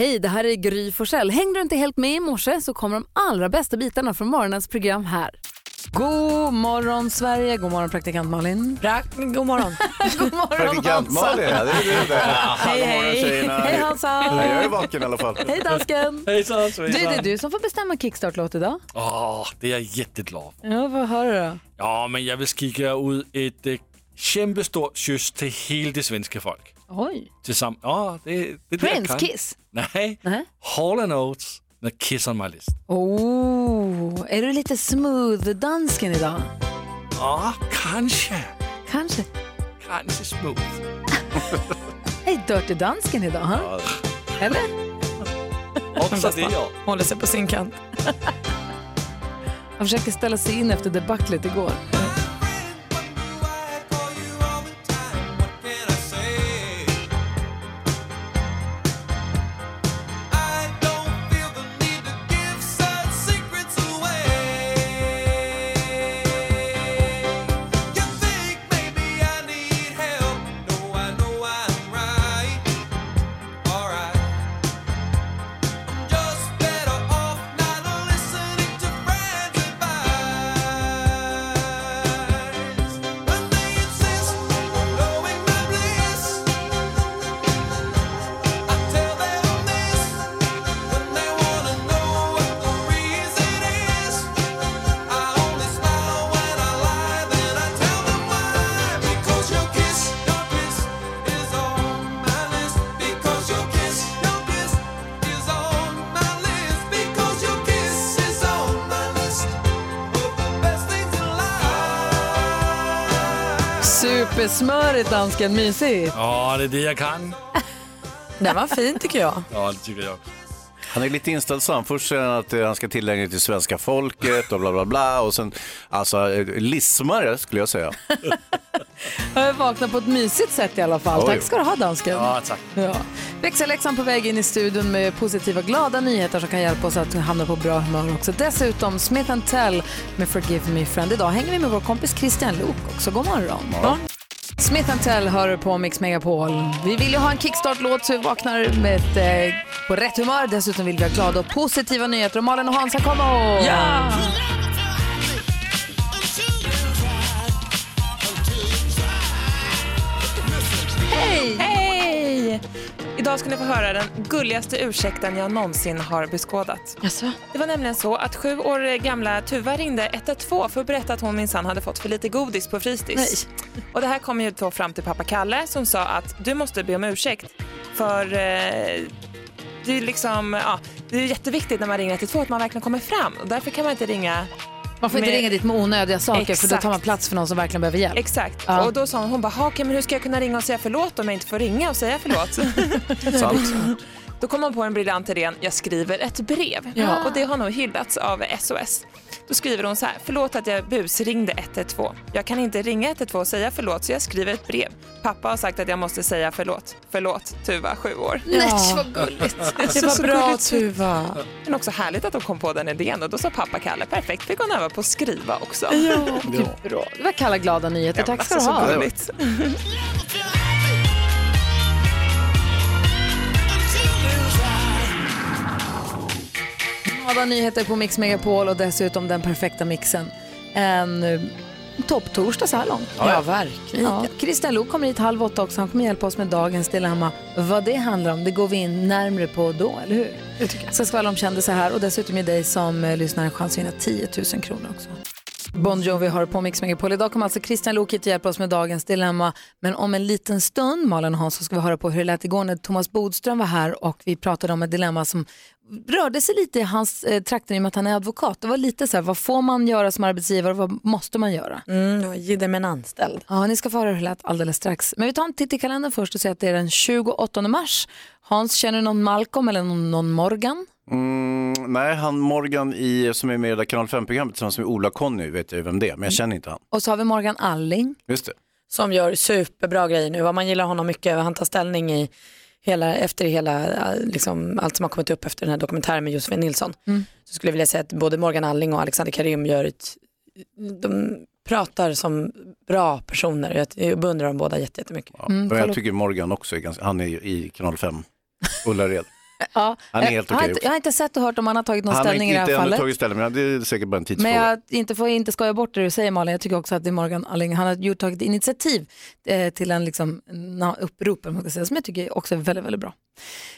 Hej, det här är Gry Forssell. Hängde du inte helt med i morse så kommer de allra bästa bitarna från morgonens program här. God morgon Sverige, god morgon praktikant Malin. Bra, god morgon. god morgon Praktikant Malin, ja, det är du det. Hej, hej. Hej Hansa. Ja, jag är vaken i alla fall. Hej dansken. Hejsan Du, det är du som får bestämma kickstart-låt idag. Åh, det är jag jätteglad för. Ja, vad hör du då? Ja, men jag vill skicka ut ett äh, kämpestort kyss till hela det svenska folk. Oj. Tillsammans. Ja, det, det är Prince. Kiss. Nej, Nej. Hall Oates med Kiss on my list. Oh, är du lite smooth dansken idag? Ja, kanske. Kanske. Kanske smooth. Hej, Dirty dansken idag, ha? Eller? Också det ja. Håller sig på sin kant. Han försöker ställa sig in efter debaclet igår. Supersmörigt dansken, mysigt. Ja, det är det jag kan. Den var fin tycker jag. Ja, det tycker jag. Han är lite inställsam. Först säger han att eh, han ska tillägna till svenska folket och bla bla bla. Och sen, alltså, eh, lismare skulle jag säga. Jag vaknar på ett mysigt sätt i alla fall. Oj. Tack ska du ha dansken. Ja, tack. Ja. Växelläxan på väg in i studion med positiva, glada nyheter som kan hjälpa oss att hamna på bra humör också. Dessutom Smith Tell med Forgive Me Friend. Idag hänger vi med vår kompis Christian Luuk också. God morgon. Ja. Smith Tell hör på Mix Megapol. Vi vill ju ha en kickstart-låt så vi vaknar med ett, eh, på rätt humör. Dessutom vill vi ha glada och positiva nyheter. Och Malin och Hansa kommer Ja! Idag ska ni få höra den gulligaste ursäkten jag någonsin har beskådat. Jaså? Det var nämligen så att sju år gamla Tuva ringde 112 för att berätta att hon minsann hade fått för lite godis på fritids. Och det här kom ju då fram till pappa Kalle som sa att du måste be om ursäkt för eh, det är liksom, ja, det är jätteviktigt när man ringer 112 att man verkligen kommer fram och därför kan man inte ringa Man får inte med- ringa dit med onödiga saker för då Exakt. tar man plats för någon som verkligen behöver hjälp. Exakt. Ja. Och då sa hon, hon bara, "Ha, okej men hur ska jag kunna ringa och säga förlåt om jag inte får ringa och säga förlåt? Sant? Då kom hon på en briljant idé, jag skriver ett brev. Ja. Och det har nog hyllats av SOS. Då skriver hon så här, förlåt att jag busringde 112. Jag kan inte ringa 112 och säga förlåt så jag skriver ett brev. Pappa har sagt att jag måste säga förlåt. Förlåt, Tuva, sju år. Nej, vad gulligt. Det var Så bra gulligt. Tuva. Men också härligt att de kom på den idén och då sa pappa Kalle, perfekt, fick hon öva på att skriva också. Ja, gud, bra. Det var kalla glada nyheter. Tack ska du Alltså, så ha. Glada nyheter på Mix Megapol och dessutom den perfekta mixen. En eh, topptorsdag så här långt. Ja, verkligen. Ja, Christian Luuk kommer hit halv åtta också. Han kommer hjälpa oss med dagens dilemma. Vad det handlar om, det går vi in närmre på då, eller hur? Det tycker jag. Ska skvallra om kändisar här och dessutom ge dig som eh, lyssnar en chans att vinna 10 000 kronor också. Bon Jovi har på Mix Megapol. Idag kommer alltså Christian Luuk hit och hjälpa oss med dagens dilemma. Men om en liten stund, Malin och Hans, så ska vi höra på hur det lät igår när Thomas Bodström var här och vi pratade om ett dilemma som rörde sig lite i hans eh, trakter i och med att han är advokat. Det var lite så här, vad får man göra som arbetsgivare och vad måste man göra? Mm, ger dem en anställd. Ja, ni ska få höra hur det lät alldeles strax. Men vi tar en titt i kalendern först och ser att det är den 28 mars. Hans, känner du någon Malcolm eller någon, någon Morgan? Mm, nej, han Morgan i, som är med i det Kanal 5-programmet tillsammans med Ola-Conny vet jag vem det är, men jag känner inte han. Och så har vi Morgan Alling. Just det. Som gör superbra grejer nu. Man gillar honom mycket. Han tar ställning i hela, efter hela, eh, liksom, allt som har kommit upp efter den här dokumentären med Josefin Nilsson. Så skulle jag vilja säga att både Morgan Alling och Alexander Karim gör ett, de pratar som bra personer. Jag, jag beundrar dem båda jätte- jättemycket. Ja. Mm, jag tycker Morgan också är ganska, han är i Kanal 5, Ullared. Ja. Han är helt jag, har okej inte, jag har inte sett och hört om han har tagit någon Han har ställning inte, i det inte här fallet. tagit ställning, men det är säkert bara en Men tidsfråga. jag inte får inte skoja bort det du säger Malin. Jag tycker också att det är Morgan Alling. Han har gjort, tagit initiativ eh, till en liksom, na- upprop man ska säga, som jag tycker också är väldigt, väldigt bra.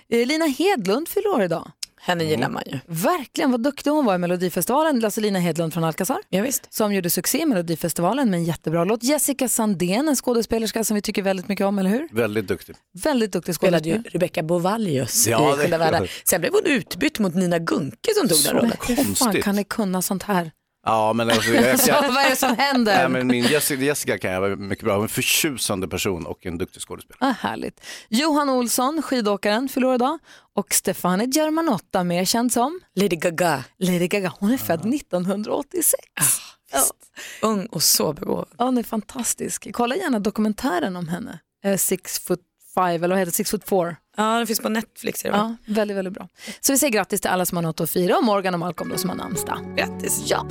Eh, Lina Hedlund fyller år idag. Henne gillar man ju. Verkligen vad duktig hon var i Melodifestivalen. Lasse Lina Hedlund från Alcazar. Ja, visst. Som gjorde succé i Melodifestivalen med en jättebra låt. Jessica Sandén, en skådespelerska som vi tycker väldigt mycket om, eller hur? Väldigt duktig. Väldigt duktig Spelade ju. Rebecca Bovallius Ja, i det- Skilda världar. Sen blev hon utbytt mot Nina Gunke som tog den rollen. Hur fan kan ni kunna sånt här? Ja, men alltså, jag, vad är det som händer? nej, men min Jessica, Jessica kan jag vara mycket bra. Hon är en förtjusande person och en duktig skådespelare. Ah, härligt. Johan Olsson, skidåkaren, fyller år idag. Och Stefani Germanotta, mer känd som Lady Gaga. Lady Gaga. Hon är född 1986. Ung och så begåvad. Ja, hon är fantastisk. Kolla gärna dokumentären om henne. Eh, Six foot five, eller vad heter det? Six foot four. Ja, den finns på Netflix. Är? Ja, väldigt, väldigt bra. Så vi säger grattis till alla som har något att fira och Morgan och Malcolm då som har namnsdag. Grattis. Ja,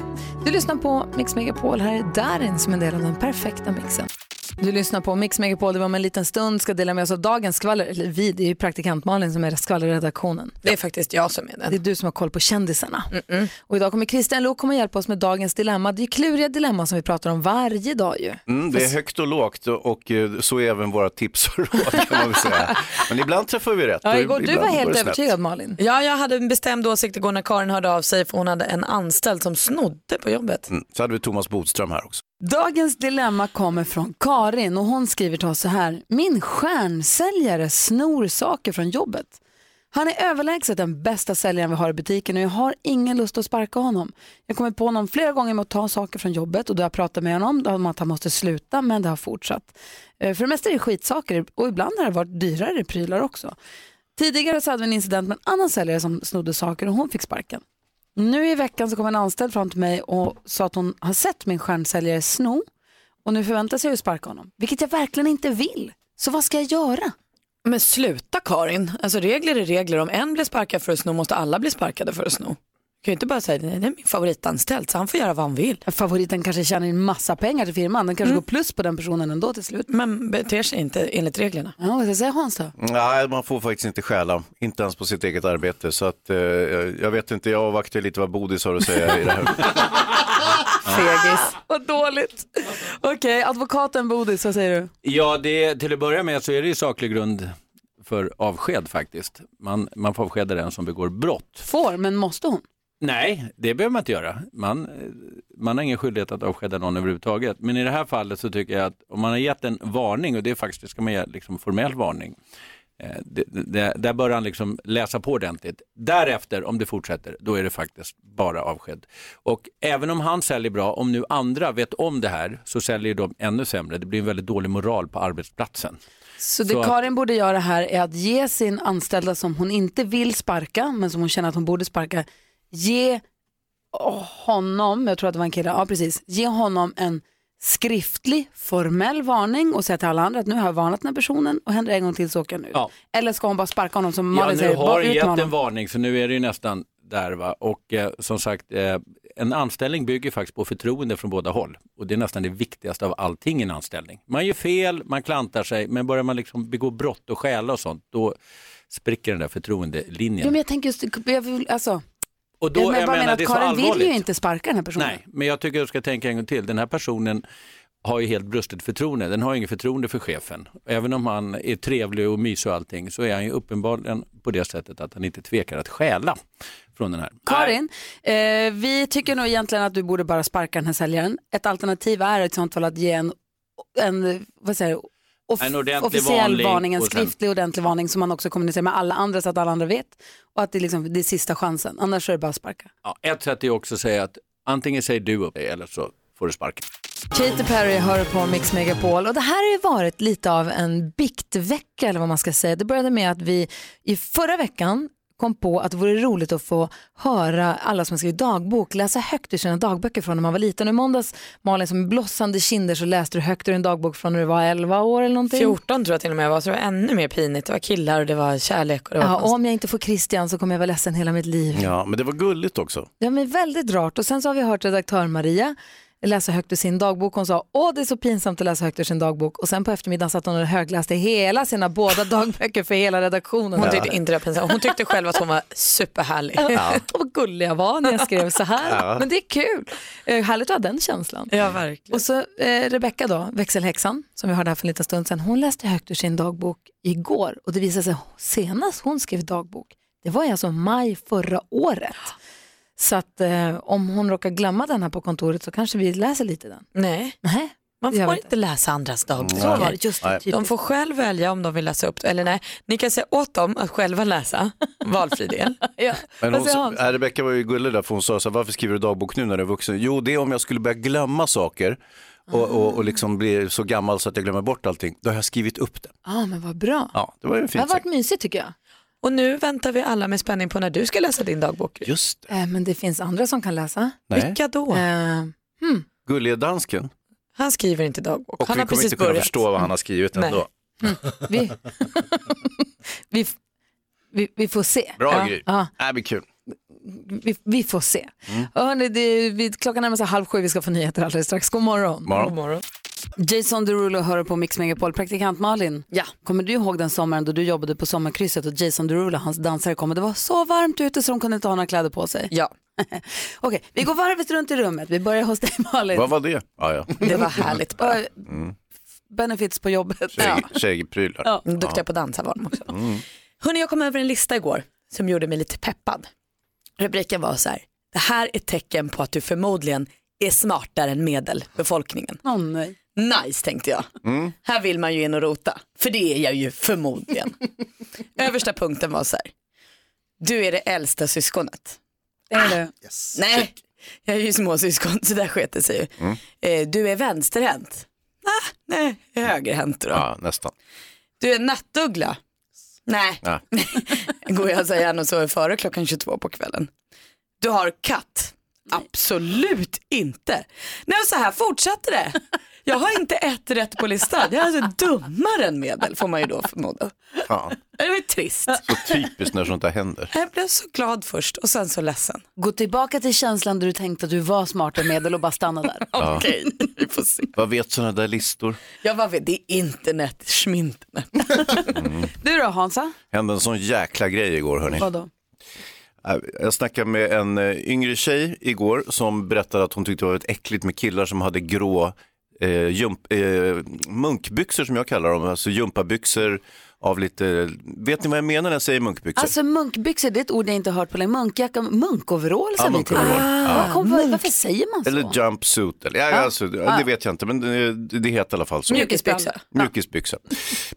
du lyssnar på Mix Megapol. Här är Darin som en del av den perfekta mixen. Du lyssnar på Mix Megapol. Det var om en liten stund ska dela med oss av dagens skvaller. Eller vi, det är ju praktikant Malin som är skvallerredaktionen. Det är faktiskt jag som är Det är den. du som har koll på kändisarna. Och idag kommer Christian Luuk komma hjälpa oss med dagens dilemma. Det är kluriga dilemma som vi pratar om varje dag ju. Mm, det är högt och lågt och, och eh, så är även våra tips och råd kan man väl säga. Men ibland träffar vi rätt. Ja, igår, du var helt övertygad Malin. Ja, jag hade en bestämd åsikt igår när Karin hörde av sig för hon hade en anställd som snodde på jobbet. Mm. Så hade vi Thomas Bodström här också. Dagens dilemma kommer från Karin och hon skriver till oss så här. Min stjärnsäljare snor saker från jobbet. Han är överlägset den bästa säljaren vi har i butiken och jag har ingen lust att sparka honom. Jag kommer på honom flera gånger med att ta saker från jobbet och då har jag pratat med honom om att han måste sluta men det har fortsatt. Eh, för det mesta är det skitsaker och ibland har det varit dyrare prylar också. Tidigare så hade vi en incident med en annan säljare som snodde saker och hon fick sparken. Nu i veckan så kom en anställd fram till mig och sa att hon har sett min stjärnsäljare sno och nu förväntar sig att sparka honom, vilket jag verkligen inte vill. Så vad ska jag göra? Men sluta Karin, alltså regler är regler. Om en blir sparkad för att sno måste alla bli sparkade för att sno. Du kan ju inte bara säga nej, det är min favoritanställd så han får göra vad han vill. Favoriten kanske tjänar in massa pengar till firman, den kanske går plus på den personen ändå till slut. Men beter sig inte enligt reglerna. Ja, vad säga Hans då? Nej, man får faktiskt inte stjäla, inte ens på sitt eget arbete. Så att, eh, jag vet inte, jag avvaktar lite vad Bodis har att säga i det här. Fegis. Vad dåligt. Okej, advokaten Bodis, vad säger du? Ja, det, till att börja med så är det ju saklig grund för avsked faktiskt. Man, man får avskeda den som begår brott. Får, men måste hon? Nej, det behöver man inte göra. Man, man har ingen skyldighet att avskeda någon överhuvudtaget. Men i det här fallet så tycker jag att om man har gett en varning, och det är faktiskt, det ska man ge liksom formell varning, eh, det, det, där bör han liksom läsa på ordentligt. Därefter, om det fortsätter, då är det faktiskt bara avsked. Och även om han säljer bra, om nu andra vet om det här, så säljer de ännu sämre. Det blir en väldigt dålig moral på arbetsplatsen. Så det Så Karin borde göra här är att ge sin anställda som hon inte vill sparka, men som hon känner att hon borde sparka, ge honom, jag tror att det var en kille, ja precis, ge honom en skriftlig formell varning och säga till alla andra att nu har jag varnat den här personen och händer det en gång till så åker jag nu. Ja. Eller ska hon bara sparka honom som Ja, Malin nu säger, har bara du ut gett med en honom. varning så nu är det ju nästan där va. Och eh, som sagt, eh, en anställning bygger faktiskt på förtroende från båda håll. Och det är nästan det viktigaste av allting i en anställning. Man gör fel, man klantar sig, men börjar man liksom begå brott och stjäla och sånt, då spricker den där förtroendelinjen. Jo men jag tänker just, jag vill, alltså, och då, jag, jag menar det är att Karin vill ju inte sparka den här personen. Nej, men jag tycker du ska tänka en gång till. Den här personen har ju helt brustet förtroende. Den har inget förtroende för chefen. Även om han är trevlig och mysig och allting så är han ju uppenbarligen på det sättet att han inte tvekar att stjäla från den här. Karin, eh, vi tycker nog egentligen att du borde bara sparka den här säljaren. Ett alternativ är i ett sånt fall att ge en, en vad säger jag, off- En ordentlig officiell varning varning, en och sen- skriftlig ordentlig varning som man också kommunicerar med alla andra så att alla andra vet. Och att det, liksom, det är sista chansen, annars är det bara att sparka. Ja, ett sätt är också att säga att antingen säger du upp dig eller så får du sparken. Katy Perry hör på Mix Megapol och det här har ju varit lite av en biktvecka eller vad man ska säga. Det började med att vi i förra veckan kom på att det vore roligt att få höra alla som har skrivit dagbok läsa högt ur sina dagböcker från när man var liten. Och I måndags, Malin, som blossande kinder så läste du högt ur en dagbok från när du var 11 år eller någonting. 14 tror jag till och med jag var, så det var ännu mer pinigt. Det var killar och det var kärlek. Och det var Ja, och om jag inte får Christian så kommer jag vara ledsen hela mitt liv. Ja, men det var gulligt också. Ja, men väldigt rart. Och sen så har vi hört redaktör Maria läsa högt ur sin dagbok. Hon sa, åh det är så pinsamt att läsa högt ur sin dagbok. Och sen på eftermiddagen satt hon och högläste hela sina båda dagböcker för hela redaktionen. Hon tyckte inte det var pinsamt. Hon tyckte själv att hon var superhärlig. Ja. Vad gullig jag var när jag skrev så här. Ja. Men det är kul. Eh, härligt att ha den känslan. Ja, verkligen. Och så eh, Rebecka då, växelhäxan, som vi hörde här för en liten stund sedan, hon läste högt ur sin dagbok igår och det visade sig senast hon skrev dagbok, det var alltså maj förra året. Så att eh, om hon råkar glömma den här på kontoret så kanske vi läser lite den. Nej, Nej, man får inte läsa andras dagböcker. så var det. Just det, Nej. typiskt. De får själv välja om de vill läsa upp det. Eller nej, ni kan säga åt dem att själva läsa, valfri del. ja. Men hon, Rebecka var ju gullig där för hon sa så här, varför skriver du dagbok nu när du är vuxen? Jo, det är om jag skulle börja glömma saker och, och, och liksom bli så gammal så att jag glömmer bort allting. Då har jag skrivit upp det. Ja, men vad bra. Ja, det var ju en Det har varit sak. mysigt tycker jag. Och nu väntar vi alla med spänning på när du ska läsa din dagbok. Just det. Eh, men det finns andra som kan läsa. Nej. Vilka då? Eh, Gullige dansken. Han skriver inte dagbok. Och han vi har kommer precis inte kunna börjat. förstå vad han har skrivit Nej. ändå. vi, vi, vi, vi får se. Bra ja. Gry. Ja. Äh, det blir kul. vi, vi får se. Mm. Hörrni, det, vi, klockan närmar sig halv sju, vi ska få nyheter alldeles strax. God morgon. Morgon. Jason Derulo hör på Mix Megapol. Praktikant Malin, Ja. kommer du ihåg den sommaren då du jobbade på sommarkrysset och Jason Derulo, hans dansare, kom och det var så varmt ute så de kunde inte ha några kläder på sig? Ja, Okej, vi går varvet runt i rummet. Vi börjar hos dig Malin. Vad var det? Ja, ja. det var härligt. Eh, Benefits på jobbet. Tjej, Tjejprylar. Ja. Duktiga på dansa var de också. Hörrni, jag kom över en lista igår som gjorde mig lite peppad. Rubriken var så här, det här är tecken på att du förmodligen är smartare än medelbefolkningen. Åh nej. Nice tänkte jag. Här vill man ju in och rota, för det är jag ju förmodligen. Översta punkten var så här, du är det äldsta syskonet. Är det? Nej, jag är ju småsyskon så där sket det sig ju. Eh, Du är vänsterhänt. Ah, nej, jag är högerhänt då. Ja, nästan. Du är nattuggla. Nej, Ja. går jag så gärna och sover före klockan 22 på kvällen. Du har katt. Absolut inte. Nej, så här fortsatte det. Jag har inte ett rätt på listan. Jag är alltså dummare än medel får man ju då förmoda. Fan. Det var ju trist. Så typiskt när sånt där händer. Jag blev så glad först och sen så ledsen. Gå tillbaka till känslan där du tänkte att du var smartare än medel och bara stanna där. Okej, vi får se. Vad vet sådana där listor? Jag var vet, det är internet, schminternet. Du då Hansa? hände en sån jäkla grej igår hörni. Vadå? Äh, Jag snackade med en eh, yngre tjej igår som berättade att hon tyckte det var ett äckligt med killar som hade grå eh, jump, eh, munkbyxor som jag kallar dem, alltså jumpabyxor av lite, vet ni vad jag menar när jag säger munkbyxor? Alltså munkbyxor, det är ett ord jag inte har hört på länge. Munkjacka, munkoverall sa Ja, vi till. Ah, Ja. kom, varför säger man så? Eller jumpsuit, eller, ja, Ja. Alltså, ja, det vet jag inte men det, det heter i alla fall så. Mjukisbyxa. Mjukisbyxa.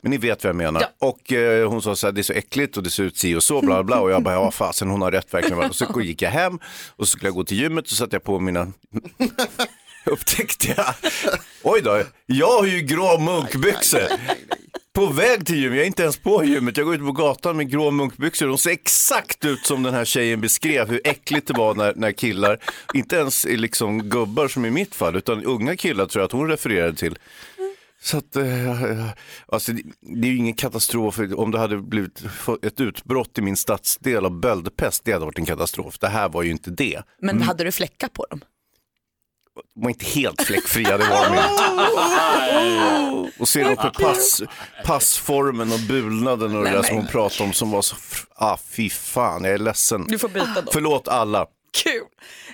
Men ni vet vad jag menar. Och eh, hon sa så här, det är så äckligt och det ser ut si och så, bla bla bla. Och jag bara, ja fasen hon har rätt verkligen. Och så gick jag hem och så skulle jag gå till gymmet och så satte jag på mina upptäckte jag, oj då, jag har ju grå munkbyxor. På väg till gymmet, jag är inte ens på gymmet, jag går ut på gatan med grå munkbyxor. De ser exakt ut som den här tjejen beskrev, hur äckligt det var när, när killar, inte ens är liksom gubbar som i mitt fall, utan unga killar tror jag att hon refererade till. Så att, eh, alltså, det, det är ju ingen katastrof om det hade blivit ett utbrott i min stadsdel av böldpest, det hade varit en katastrof. Det här var ju inte det. Men hade du fläckar på dem? Var inte helt fläckfria, det var de inte. Och se då på pass, passformen och bulnaden och det där som hon pratade om som var så, ah fy fan, jag är ledsen. Du får byta dem. Förlåt alla. Kul.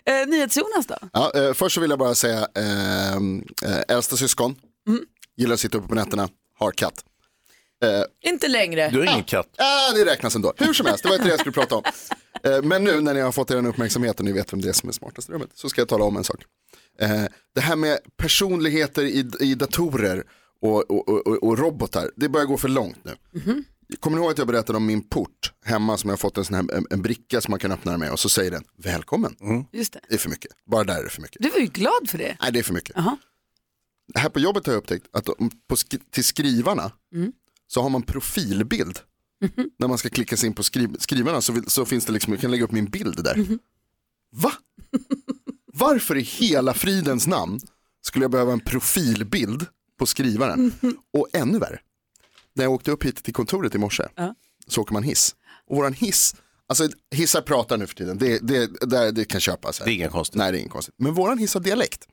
Eh, NyhetsJonas då? Ja, eh, först så vill jag bara säga, eh, eh, äldsta syskon, gillar att sitta uppe på nätterna, har katt. Inte längre. Du har ingen katt. Ah, det räknas ändå. Hur som helst, det var inte det jag skulle prata om. Eh, men nu när ni har fått er uppmärksamhet och ni vet vem det är som är smartast i rummet så ska jag tala om en sak. Eh, det här med personligheter i, i datorer och, och, och, och robotar, det börjar gå för långt nu. Kommer ni ihåg att jag berättade om min port hemma som jag har fått en sån här en, en bricka som man kan öppna den med och så säger den välkommen. Just det. Det är för mycket, bara där är det för mycket. Du var ju glad för det. Nej det är för mycket. Jaha. Här på jobbet har jag upptäckt att på sk- till skrivarna så har man profilbild. När man ska klicka sig in på skriv- skrivarna så, vill, så finns det liksom, jag kan lägga upp min bild där. Va? Varför i hela fridens namn skulle jag behöva en profilbild på skrivaren? Och ännu värre, när jag åkte upp hit till kontoret i morse Ja. så åker man hiss. Och våran hiss, alltså hissar pratar nu för tiden, det, det, det, det kan köpas. Här. Det är inget konstigt. Nej, det är inget konstigt. Men våran hiss har dialekt.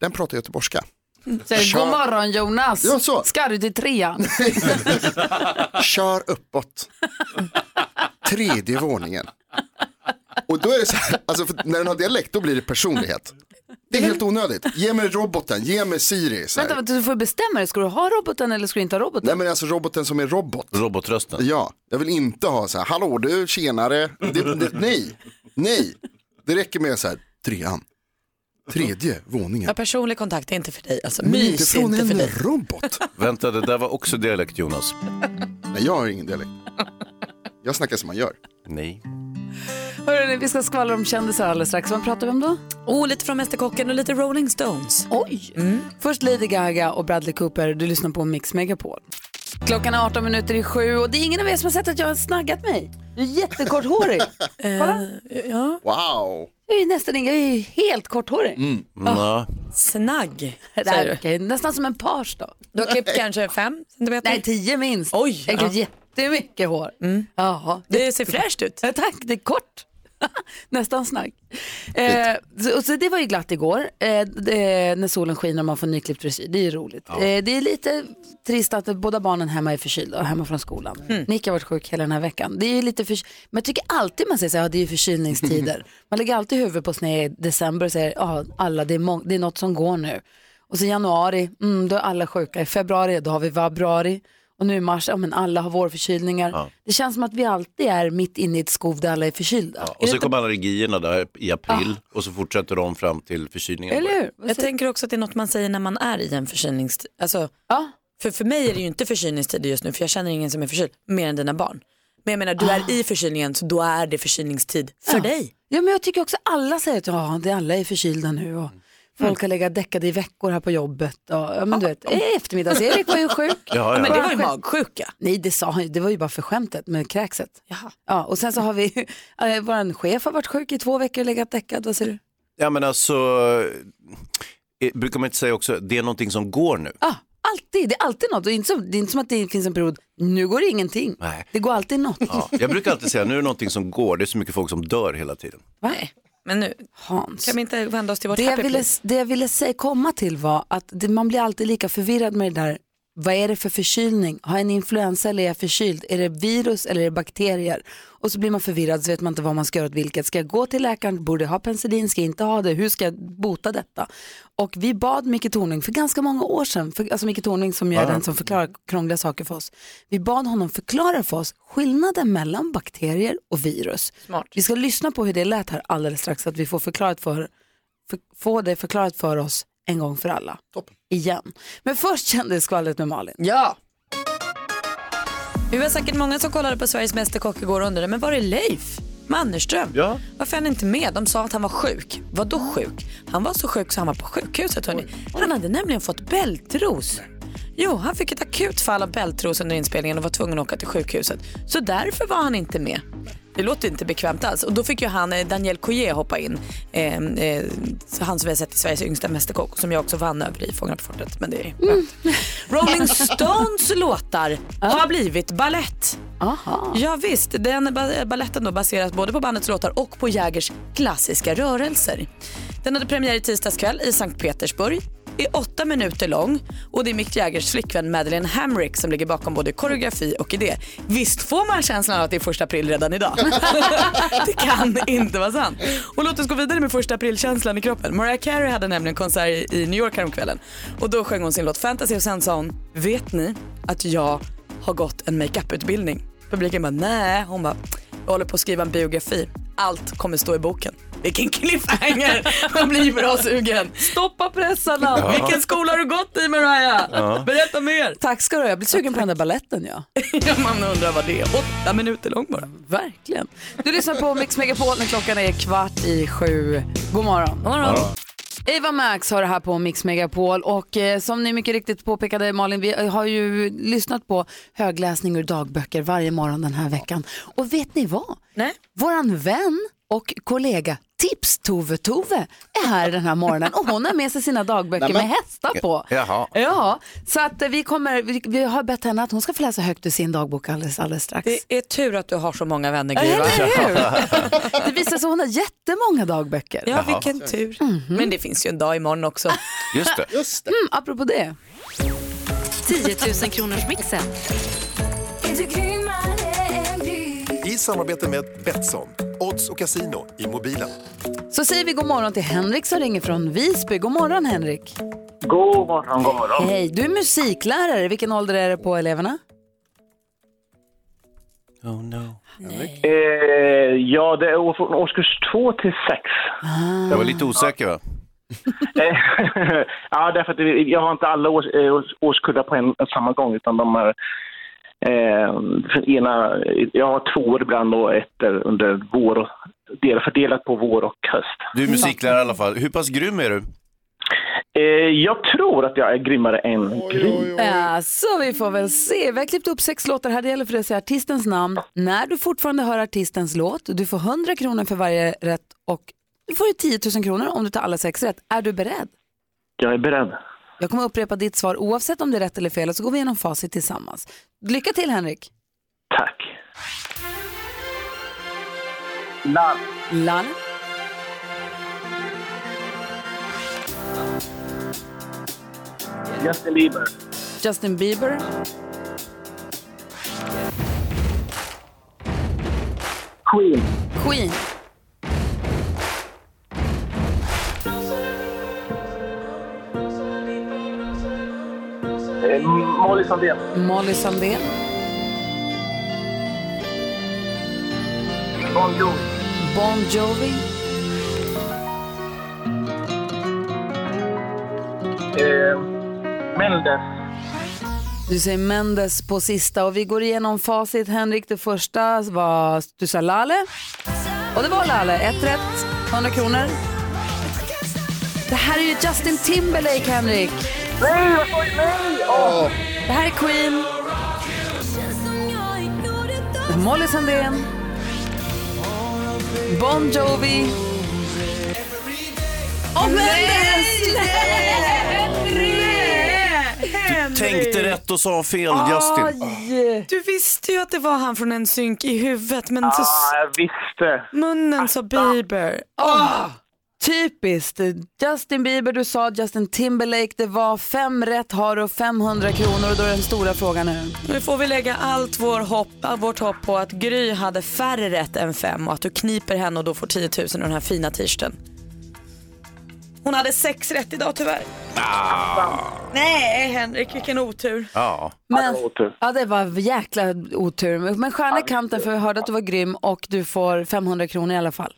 den pratar göteborgska. Säger, Kör. God morgon Jonas, Ja, så. ska du till trean? Kör uppåt. Tredje våningen. Och då är det så här, alltså när den har dialekt då blir det personlighet. Det är helt onödigt. Ge mig roboten, ge mig Siri. Så här. Vänta, du får bestämma dig, ska du ha roboten eller ska du inte ha roboten? Nej men alltså roboten som är robot. Robotrösten. Ja, jag vill inte ha så här, hallå du, tjenare. Det, det, nej, nej. Det räcker med så här, trean. Tredje våningen. Ja, personlig kontakt är inte för dig. Alltså, Men mys inte är från inte för en dig. robot. Vänta, det där var också dialekt Jonas. Nej, jag har ingen dialekt. Jag snackar som man gör. Nej. Hörrni, vi ska skvallra om kändisar alldeles strax. Vad pratar vi om då? Oh, lite från Mästerkocken och lite Rolling Stones. Oj! Först Lady Gaga och Bradley Cooper. Du lyssnar på Mix Megapol. Klockan är 18 minuter i sju och det är ingen av er som har sett att jag har snaggat mig. Jag är jättekorthårig. Kolla, Ja. Wow. jag är nästan ingen, jag är helt korthårig. Ja. Snagg, Det säger är du. okej, nästan som en page då. Du har klippt kanske fem centimeter? Nej, tio minst. Oj, Jag har ja. jättemycket hår. Jaha. Det ser fräscht ut. Ja, tack, det är kort. Nästan snagg. Eh, så, så det var ju glatt igår eh, det, när solen skiner och man får nyklippt frisyr. Det är ju roligt. Eh, det är lite trist att båda barnen hemma är förkylda och hemma från skolan. Nick har varit sjuk hela den här veckan. Det är lite för, men jag tycker alltid man säger så här, ja, det är ju förkylningstider. man lägger alltid huvudet på sned i december och säger, ja alla det är, det är något som går nu. Och så januari, mm, då är alla sjuka. I februari, då har vi vabruari. Och nu i mars, ja men alla har vårförkylningar. Det känns som att vi alltid är mitt inne i ett skov där alla är förkylda. Ja, och så kommer allergierna där i april och så fortsätter de fram till förkylningen. Eller hur? Jag tänker också att det är något man säger när man är i en förkylningstid. Alltså, Ja. för, för mig är det ju inte förkylningstider just nu för jag känner ingen som är förkyld mer än dina barn. Men jag menar du är i förkylningen så då är det förkylningstid för Ja. dig. Ja men jag tycker också alla säger att ja, det alla är förkylda nu och folk har legat däckade i veckor här på jobbet. Och, ja, men du vet, eftermiddags-Erik var ju sjuk. Ja, Ja, men det var ju magsjuka. Nej det sa han ju, det var ju bara för skämtet med kräkset. Jaha. Ja, och sen så har vi, äh, vår chef har varit sjuk i två veckor och legat däckad, vad säger du? ja men alltså, eh, brukar man inte säga också, det är någonting som går nu. Ja, alltid, det är alltid något. Det är inte som, det är inte som att det finns en period, nu går det ingenting. Nej. Det går alltid något. Ja, jag brukar alltid säga, nu är det någonting som går, det är så mycket folk som dör hela tiden. Nej, men nu Hans. kan vi inte vända oss till vårt Det jag happy ville, place? det jag ville säga, komma till var att det, man blir alltid lika förvirrad med det där. Vad är det för förkylning? Har jag en influensa eller är jag förkyld? Är det virus eller är det bakterier? Och så blir man förvirrad så vet man inte vad man ska göra åt vilket. Ska jag gå till läkaren? Borde jag ha penicillin? Ska jag inte ha det? Hur ska jag bota detta? Och vi bad Micke Tornving för ganska många år sedan, för, alltså Micke Tornving som är den som förklarar krångliga saker för oss. Vi bad honom förklara för oss skillnaden mellan bakterier och virus. Smart. Vi ska lyssna på hur det lät här alldeles strax så att vi får, förklarat för, för, få det förklarat för oss en gång för alla. Toppen. Igen. Men först kändes skvallret med Malin. Ja. Vi var säkert många som kollade på Sveriges Mästerkock igår och undrade, men var är Leif Mannerström? Ja. Varför är han inte med? De sa att han var sjuk. Vad då sjuk? Han var så sjuk så han var på sjukhuset hörni. Han hade nämligen fått bältros. Jo, han fick ett akut fall av bältros under inspelningen och var tvungen att åka till sjukhuset. Så därför var han inte med. Det låter inte bekvämt alls. Och då fick ju han, eh, Daniel Coulier hoppa in. Eh, eh, han som vi har sett i Sveriges yngsta Mästerkock som jag också vann över i Fångarna på fortet. Men det är Rolling Stones låtar har blivit ballett. Aha. Ja, visst, den ba- balletten då baseras både på bandets låtar och på Jägers klassiska rörelser. Den hade premiär i tisdags kväll i Sankt Petersburg. Är åtta minuter lång och det är Mick Jaggers flickvän Madeleine Hamrick som ligger bakom både koreografi och idé. Visst får man känslan av att det är första april redan idag? det kan inte vara sant. Och låt oss gå vidare med första april-känslan i kroppen. Mariah Carey hade nämligen konsert i New York häromkvällen och då sjöng hon sin låt Fantasy och sen sa hon, vet ni att jag har gått en makeup-utbildning? Publiken bara, nej. Hon bara, jag håller på att skriva en biografi. Allt kommer stå i boken. Vilken cliffhanger! Man blir bra sugen. Stoppa pressarna! Vilken skola har du gått i Mariah? Berätta mer! Tack ska du ha. Jag blir sugen på den där balletten ja. Ja, Man undrar vad det är. Åtta minuter lång bara. Verkligen. Du lyssnar på Mix Megapol när klockan är kvart i sju. God morgon. God morgon. Eva Max har det här på Mix Megapol och eh, som ni mycket riktigt påpekade Malin, vi har ju lyssnat på högläsning ur dagböcker varje morgon den här veckan. Och vet ni vad? Nej. Våran vän och kollega Tips-Tove-Tove här den här morgonen och hon har med sig sina dagböcker med hästar på. Jaha. Ja, så att vi, kommer, vi, vi har bett henne att hon ska få läsa högt ur sin dagbok alldeles, alldeles strax. Det är tur att du har så många vänner Gry. Eller hur? Det visar sig att hon har jättemånga dagböcker. Ja, vilken tur. Men det finns ju en dag imorgon också. Just det. Mm, apropå det. 10 000 kronors mixen. Samarbete med Betsson, odds och casino i mobilen. Så säger vi god morgon till Henrik som ringer från Visby. God morgon Henrik. God morgon, god morgon. Hej, du är musiklärare. Vilken ålder är det på eleverna? Oh no. Eh, ja, det är från årskurs två till sex. Jag var lite osäker va? Ja, därför att jag har inte alla års, eh, års, årskullar på en, en samma gång, utan de är eh, ena, jag har två år ibland och ett under vår, del fördelat på vår och höst. Du är musiklärare i alla fall. Hur pass grym är du? Eh, jag tror att jag är grymmare än Gry. Ja, så vi får väl se. Vi har klippt upp sex låtar här. Det gäller för dig att säga artistens namn. När du fortfarande hör artistens låt, du får 100 kronor för varje rätt och du får ju 10 000 kronor om du tar alla sex rätt. Är du beredd? Jag är beredd. Jag kommer upprepa ditt svar oavsett om det är rätt eller fel och så går vi igenom facit tillsammans. Lycka till Henrik. Tack. Lall. Lall. Justin Bieber. Justin Bieber. Queen. Queen. Molly Sandén. Molly Sandén. Bon Jovi. Bon Jovi. Eh, Mendes. Du säger Mendes på sista och vi går igenom facit. Henrik, det första var du sa Lale. Och det var Lale. Ett rätt, 100 kronor. Det här är ju Justin Timberlake, Henrik. Nej, jag sa ju nej! Åh. Det här är Queen. Molly Sandén. Bon Jovi. Och Mendes! Tänkte rätt och sa fel Justin. Aj. Du visste ju att det var han från en synk i huvudet men så jag visste. munnen sa Bieber. Ah, typiskt. Justin Bieber, du sa Justin Timberlake. Det var fem rätt har och 500 kronor och då är den stora frågan nu. Nu får vi lägga allt vår hopp, all vårt hopp på att Gry hade färre rätt än fem och att du kniper henne och då får 10 000 och den här fina t-shirten. Hon hade sex rätt idag tyvärr. Nej Henrik, vilken otur. Ja. Men, det var otur. ja, det var jäkla otur. Men stjärna i kanten för vi hörde att du var grym och du får 500 kronor i alla fall.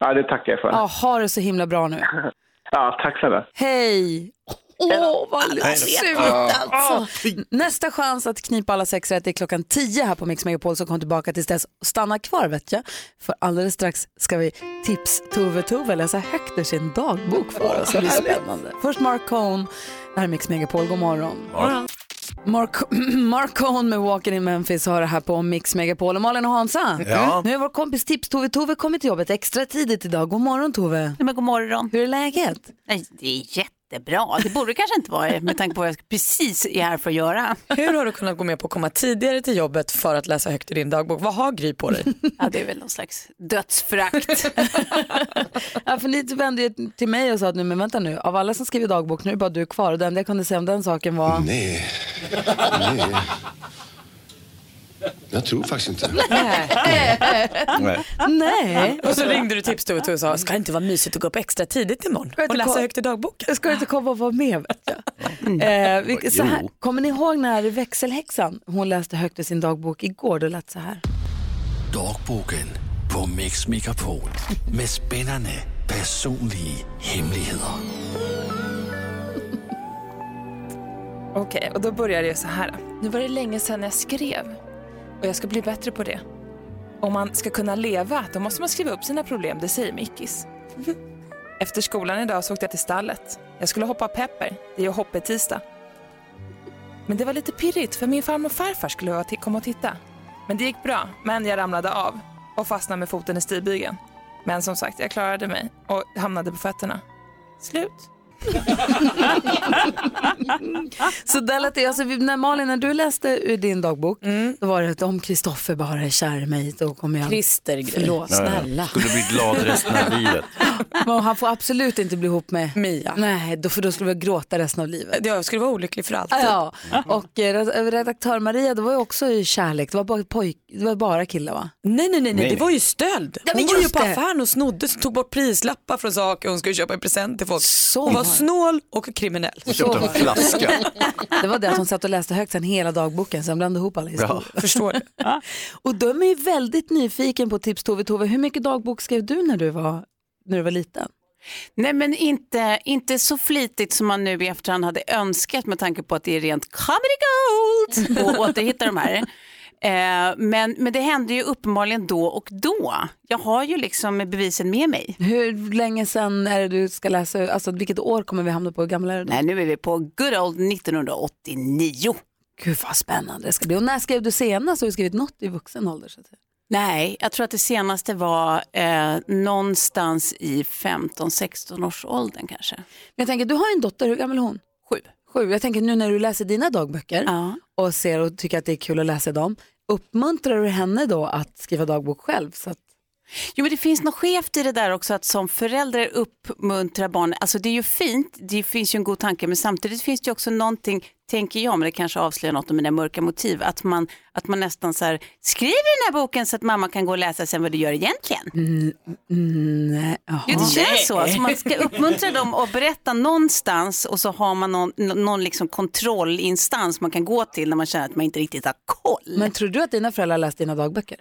Ja, det tackar jag för. Ja, ha det så himla bra nu. Ja, tack snälla. Hej! Åh, vad lustigt alltså. Nästa chans att knipa alla sex rätt är klockan 10 här på Mix Megapol så kom tillbaka tills dess. Stanna kvar vet jag, för alldeles strax ska vi tips Tove Tove läsa högt ur sin dagbok för oss. Det blir spännande. Först Mark Cohn, det här är Mix Megapol, god morgon. Mark, Mark Cohn med Walking in Memphis har det här på Mix Megapol. Och Malin och Hansa, Ja. nu har vår kompis Tips Tove Tove kommit till jobbet extra tidigt idag. God morgon Tove. Nej, men god morgon. Hur är läget? Nej, det är jättebra. Det borde det kanske inte vara med tanke på vad jag precis är här för att göra. Hur har du kunnat gå med på att komma tidigare till jobbet för att läsa högt ur din dagbok? Vad har Gry på dig? Ja, det är väl någon slags dödsförakt. Ja, för ni vände ju till mig och sa att nu, men vänta nu, av alla som skriver dagbok, nu är bara du kvar. Och det enda jag kunde säga om den saken var... Nej. Nej. Jag tror faktiskt inte. Nej. Nej, Och så ringde du tips och sa, ska det inte vara mysigt att gå upp extra tidigt imorgon och läsa högt i dagboken? jag ska inte komma och vara med. Vet jag. Eh, vi, så här, kommer ni ihåg när växelhäxan, hon läste högt i sin dagbok igår, det lät så här. Dagboken på Mix Megapol med spännande personliga hemligheter. Okej, och då börjar det så här. Nu var det länge sedan jag skrev och jag ska bli bättre på det. Om man ska kunna leva, då måste man skriva upp sina problem, det säger Mickis. Efter skolan idag så åkte jag till stallet. Jag skulle hoppa pepper, det är ju hoppetisdag. Men det var lite pirrigt för min farmor och farfar skulle komma och titta. Men det gick bra, men jag ramlade av och fastnade med foten i stigbygeln. Men som sagt, jag klarade mig och hamnade på fötterna. Slut. Så där lät det, alltså, när Malin, när du läste ur din dagbok, Mm. då var det att om Kristoffer bara är kär i mig, då kommer jag... Christer, Förlåt. snälla. Skulle bli glad resten av livet. Men han får absolut inte bli ihop med Mia. Nej, då, för då skulle vi gråta resten av livet. Jag skulle vara olycklig för alltid. Ja, och eh, redaktör Maria, det var ju också i kärlek, det var bara, pojk, det var bara killar va? Nej, nej, nej, nej, det var ju stöld. Ja, hon var ju på det. affären och snodde, så tog bort prislappar från saker hon skulle köpa i present till folk. hon var. Snål och kriminell. Så var det. Det var det att hon satt och läste högt sen hela dagboken, sen blandade ihop alla historier. Ja, förstår det. Och de är ju väldigt nyfiken på tips Tove. Tove, hur mycket dagbok skrev du när du var, när du var liten? Nej men inte, inte så flitigt som man nu i efterhand hade önskat med tanke på att det är rent comedy gold att återhitta de här. Eh, men, men det hände ju uppenbarligen då och då. Jag har ju liksom bevisen med mig. Hur länge sedan är det du ska läsa, alltså vilket år kommer vi hamna på, hur gamla är du då? Nej, nu är vi på good old 1989. Gud vad spännande det ska bli. Och när skrev du senast? Har du skrivit något i vuxen ålder? Så att säga? Nej, jag tror att det senaste var eh, någonstans i 15-16 års åldern kanske. Men jag tänker, du har en dotter, hur gammal är hon? Sju. Sju. Jag tänker nu när du läser dina dagböcker och ser och tycker att det är kul att läsa dem, uppmuntrar du henne då att skriva dagbok själv? Så att... Jo, men det finns något skevt i det där också att som förälder uppmuntra barn. Alltså det är ju fint, det finns ju en god tanke, men samtidigt finns det ju också någonting, tänker jag, men det kanske avslöjar något om mina mörka motiv, att man, att man nästan så här, skriver den här boken så att mamma kan gå och läsa sen vad du gör egentligen. Mm, nej, jaha. Jo, det känns så. så. Man ska uppmuntra dem att berätta någonstans och så har man någon, någon liksom kontrollinstans man kan gå till när man känner att man inte riktigt har koll. Men tror du att dina föräldrar läst dina dagböcker?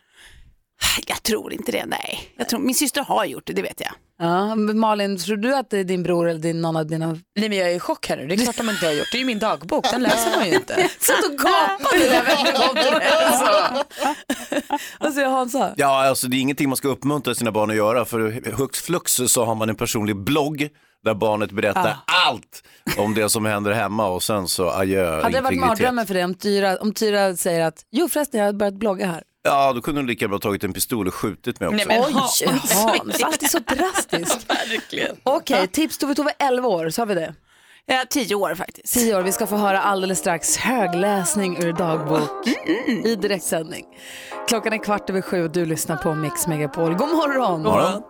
Jag tror inte det, nej. Jag tror, min syster har gjort det, det vet jag. Ja, men Malin, tror du att det är din bror eller din, någon av dina... Nej men jag är i chock här nu, det är klart de inte har gjort. Det är ju min dagbok, den läser man ju inte. Satt och gapade där Vad säger Hansa? Ja, alltså det är ingenting man ska uppmuntra sina barn att göra för hux flux så har man en personlig blogg där barnet berättar allt om det som händer hemma och sen så adjö Hade det varit mardrömmen för dig om Tyra, om Tyra säger att jo förresten jag har börjat blogga här. Ja, då kunde hon lika bra tagit en pistol och skjutit mig också. Oj, Hans, alltid så drastiskt. Okej, tips Tove Tove 11 år, så har vi det. Ja, 10 år faktiskt. 10 år, vi ska få höra alldeles strax högläsning ur dagbok i direktsändning. Klockan är kvart över sju och du lyssnar på Mix Megapol. God morgon! God morgon.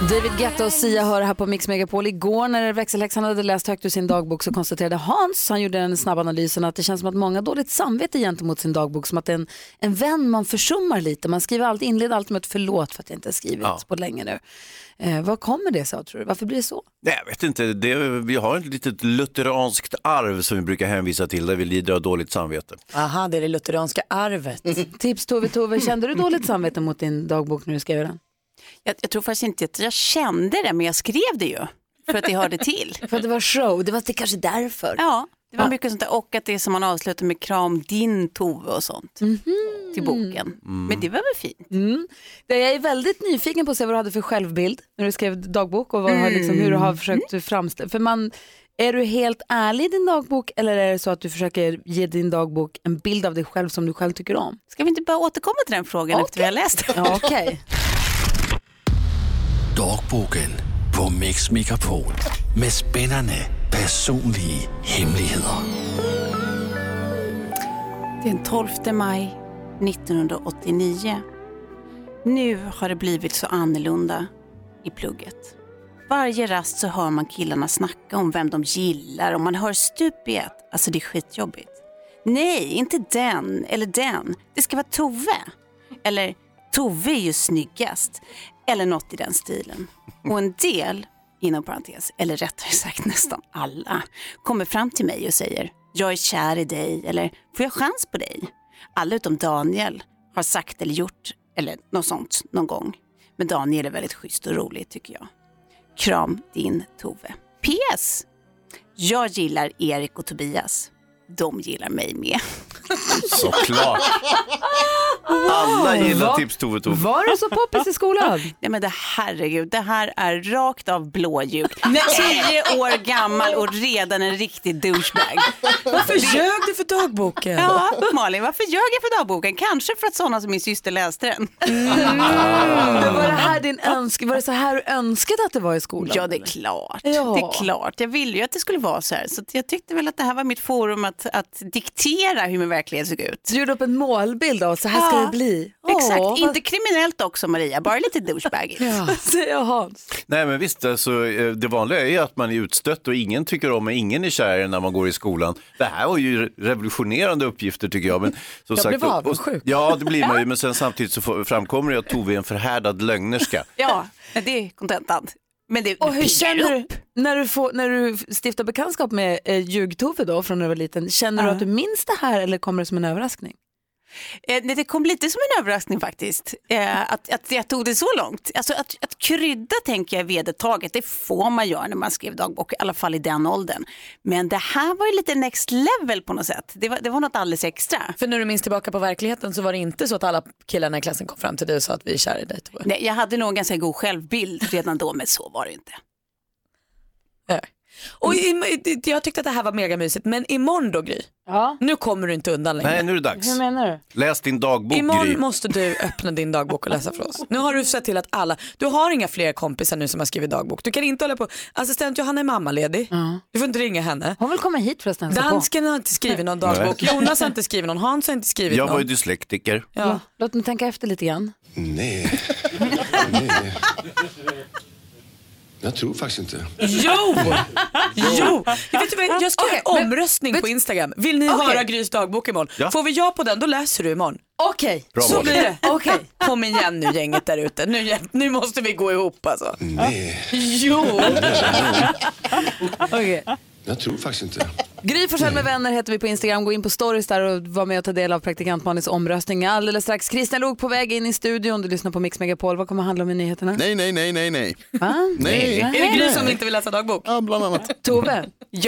David Guetta och Sia hör här på Mix Megapol. Igår när växelhäxan hade läst högt ur sin dagbok så konstaterade Hans, han gjorde en snabb analys, att det känns som att många har dåligt samvete gentemot sin dagbok, som att det är en, en vän man försummar lite. Man skriver alltid, inleder alltid med ett förlåt för att jag inte har skrivit Ja. på länge nu. Eh, vad kommer det sig av tror du? Varför blir det så? Nej, jag vet inte, det, vi har ett litet lutheranskt arv som vi brukar hänvisa till där vi lider av dåligt samvete. Aha, det är det lutheranska arvet. Tips Tove Tove, kände du dåligt samvete mot din dagbok när du skrev den? Jag, jag tror faktiskt inte att jag kände det, men jag skrev det ju. För att det hörde till. för att det var show, det var det kanske därför. Ja, det var mycket sånt där. Och att det är som man avslutar med kram din Tove och sånt. Till boken. Men det var väl fint. Mm. Det jag är väldigt nyfiken på att se vad du hade för självbild när du skrev dagbok och vad, har liksom, hur du har försökt framställa. För man, är du helt ärlig i din dagbok eller är det så att du försöker ge din dagbok en bild av dig själv som du själv tycker om? Ska vi inte bara återkomma till den frågan efter vi har läst den? Ja, okej. Dagboken på Mix Megapol med spännande personliga hemligheter. Den 12 maj 1989. Nu har det blivit så annorlunda i plugget. Varje rast så hör man killarna snacka om vem de gillar och man hör stup i ett. Alltså det är skitjobbigt. Nej, inte den eller den. Det ska vara Tove. Eller Tove är ju snyggast. Eller något i den stilen. Och en del, inom parentes, eller rättare sagt nästan alla, kommer fram till mig och säger jag är kär i dig eller får jag chans på dig? Alla utom Daniel har sagt eller gjort eller något sånt någon gång. Men Daniel är väldigt schysst och rolig tycker jag. Kram din Tove. PS. Jag gillar Erik och Tobias. De gillar mig med. Såklart. Alla gillar Va? tips Tove Tove. Var du så poppis i skolan? Nej men det herregud, det här är rakt av blåljud. Tio år gammal och redan en riktig douchebag. Varför ljög du för dagboken? Ja, Malin, varför ljög jag för dagboken? Kanske för att sådana som min syster läste den. Men var det här din din önsk... Var det så här du önskade att det var i skolan? Ja, det är klart. Ja. Det är klart. Jag ville ju att det skulle vara så här. Så jag tyckte väl att det här var mitt forum att, att diktera hur min verklighet såg ut. Du gjorde upp en målbild av så här ska Ja, det bli. Exakt, Åh, vad- inte kriminellt också Maria, bara lite douchebagigt. Ja, säger Hans. Nej men visst, alltså, eh, det vanliga är ju att man är utstött och ingen tycker om och ingen är kär när man går i skolan. Det här var ju revolutionerande uppgifter tycker jag. Men, som Jag blev och- och- avundsjuk. Ja, det blir man ju, men sen samtidigt så får- framkommer det att Tove är en förhärdad lögnerska. Ja, det är kontentan. Men det Och hur känner du när du, får, när du stiftar bekantskap med eh, Ljug-Tove då från när du var liten? Känner du Ja. att du minns det här eller kommer det som en överraskning? Eh, det- kom lite som en överraskning faktiskt, eh, att, att jag tog det så långt. Alltså att, att krydda tänker jag är vedertaget, det får man göra när man skriver dagbok, i alla fall i den åldern. Men det här var ju lite next level på något sätt. Det var, det var något alldeles extra. För när du minns tillbaka på verkligheten så var det inte så att alla killarna i klassen kom fram till dig och sa att vi är kära i dig. Nej, jag hade nog en ganska god självbild redan då, men så var det inte. Och i, jag tyckte att det här var mega mysigt, men imorgon då Gry, Ja. nu kommer du inte undan längre. Nej, nu är det dags. Hur menar du? Läs din dagbok, Imorgon Gry. måste du öppna din dagbok och läsa för oss. Nu har du sett till att alla, du har inga fler kompisar nu som har skrivit dagbok. Du kan inte hålla på, assistent Johanna är mammaledig, du får inte ringa henne. Hon vill komma hit förresten. Dansken har inte skrivit någon dagbok, Jonas har inte skrivit någon, Hans har inte skrivit Jag var ju någon. dyslektiker. Ja. Låt mig tänka efter lite grann. Nej. Nej. Jag tror faktiskt inte. Jo! Jo! Jag, vet du vad, jag ska Okej, göra en men- omröstning på Instagram. Vill ni Okej. höra Grys dagbok imorgon? Ja. Får vi ja på den, då läser du imorgon. Okej, Bra Så blir det. Okej, kom igen nu gänget där ute. Nu, nu måste vi gå ihop alltså. Nej. Jo! Okej. Jag tror faktiskt inte. Gry Forssell med vänner heter vi på Instagram. Gå in på stories där och var med och ta del av praktikant Malins omröstning. Alldeles strax Christian Lok på väg in i studion. Du lyssnar på Mix Megapol. Vad kommer handla om i nyheterna? Nej, nej, nej, nej, nej. Va? Nej. Är det Gry som inte vill läsa dagbok? Ja, bland annat. Tove,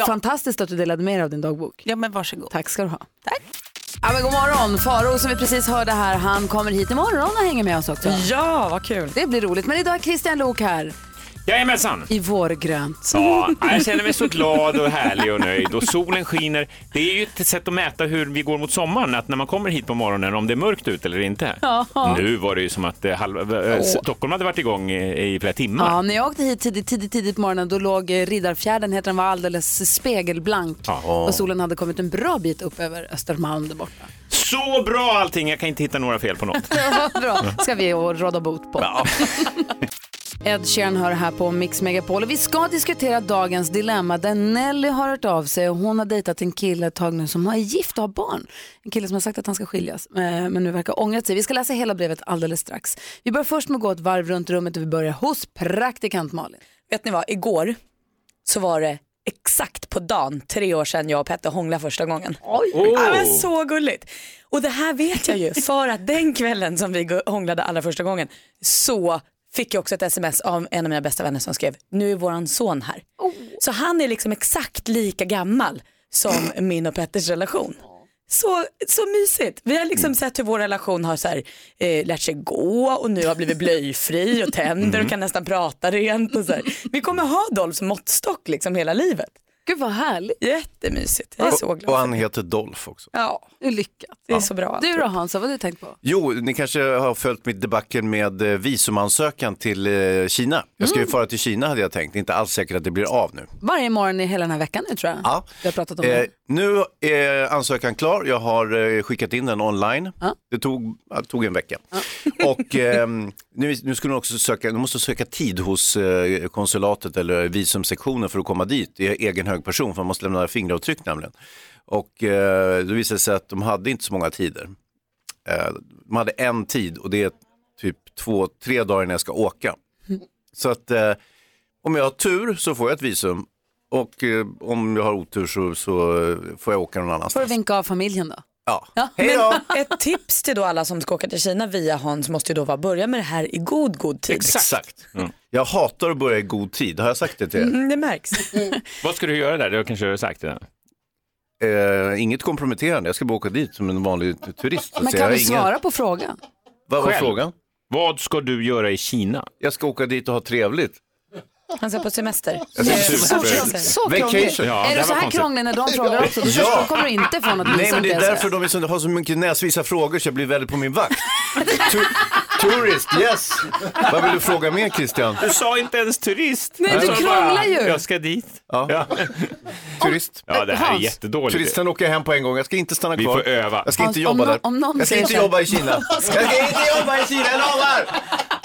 fantastiskt att du delade med dig av din dagbok. Ja, men varsågod. Tack ska du ha. Tack. Ja, men god morgon. Faro som vi precis hörde här, han kommer hit imorgon och hänger med oss också. Ja, vad kul. Det blir roligt. Men idag är Christian Lok här Jajamensan! i vårgrönt. Ja, jag känner mig så glad och härlig och nöjd och solen skiner. Det är ju ett sätt att mäta hur vi går mot sommaren, att när man kommer hit på morgonen om det är mörkt ute eller inte. Ja. Nu var det ju som att eh, halva, eh, Stockholm hade varit igång i, i flera timmar. Ja, när jag åkte hit tidigt, tidigt, tidigt på morgonen då låg eh, Riddarfjärden, heter den, var alldeles spegelblank. Ja. Och solen hade kommit en bra bit upp över Östermalm där borta. Så bra allting, jag kan inte hitta några fel på något. Ja, bra. ska vi råda bot på. Ed Sheeran hör här på Mix Megapol och vi ska diskutera dagens dilemma där Nelly har hört av sig och hon har dejtat en kille ett tag nu som är gift och har barn. En kille som har sagt att han ska skiljas eh, men nu verkar ångrat sig. Vi ska läsa hela brevet alldeles strax. Vi börjar först med att gå ett varv runt rummet och vi börjar hos praktikant Malin. Vet ni vad, igår så var det exakt på dagen tre år sedan jag och Petter hånglade första gången. Oj. Ja, men så gulligt. Och det här vet jag ju för att den kvällen som vi hånglade allra första gången så fick jag också ett sms av en av mina bästa vänner som skrev nu är våran son här. Så han är liksom exakt lika gammal som min och Petters relation. Så, så mysigt. Vi har liksom sett hur vår relation har så här, eh, lärt sig gå och nu har blivit blöjfri och tänder och kan nästan prata rent. Och så här. Vi kommer ha Dolphs måttstock liksom hela livet. Gud vad härligt. Jättemysigt. Jag är så glad. och han heter Dolph också. Ja, lyckat. Det är så bra. Du då Hansa, vad har du tänkt på? Jo, ni kanske har följt mitt debacle med eh, visumansökan till eh, Kina. Jag ska ju fara till Kina hade jag tänkt, inte alls säkert att det blir av nu. Varje morgon i hela den här veckan nu tror jag. Ja. Vi har pratat om Eh, det. nu är ansökan klar, jag har eh, skickat in den online. Ja. Det tog, ja, det tog en vecka. Och ehm, nu, nu ska du också söka, du måste söka tid hos eh, konsulatet eller visumsektionen för att komma dit. Är egen hög person för man måste lämna fingeravtryck nämligen. Och eh, då visade det sig att de hade inte så många tider. Eh, de hade en tid och det är typ två, tre dagar innan jag ska åka. Så att eh, om jag har tur så får jag ett visum och eh, om jag har otur så, så får jag åka någon annanstans. Får du vinka av familjen då? Ja. Hej då! Men ett tips till då alla som ska åka till Kina via Hans måste ju då vara börja med det här i god, god tid. Exakt. Jag hatar att börja i god tid, har jag sagt det till er? Mm, det märks. Vad ska du göra där? Du har kanske sagt det. Eh, inget komprometterande, jag ska bara åka dit som en vanlig turist. Men kan du har ingen- svara på frågan? Vad var Själv? frågan? Vad ska du göra i Kina? Jag ska åka dit och ha trevligt. Han ska på semester. Super- så krångligt. Vacation. Ja, är det så här konstigt. krånglig när de frågar också? Då, Ja. kommer du inte få något Nej men det är därför de är så, har så mycket näsvisa frågor så jag blir väldigt på min vakt. Tu, Tourist, yes. Vad vill du fråga mer Christian? Du sa inte ens turist. Nej, du krånglar ju. Jag ska dit. Ja. Turist. Ja, det här är jättedåligt. Turisten åker hem på en gång, jag ska inte stanna Vi kvar. får öva. Jag ska Hans, inte jobba nå- där. om någon Jag ska inte jobba i Kina. Jag ska inte jobba i Kina, jag lovar!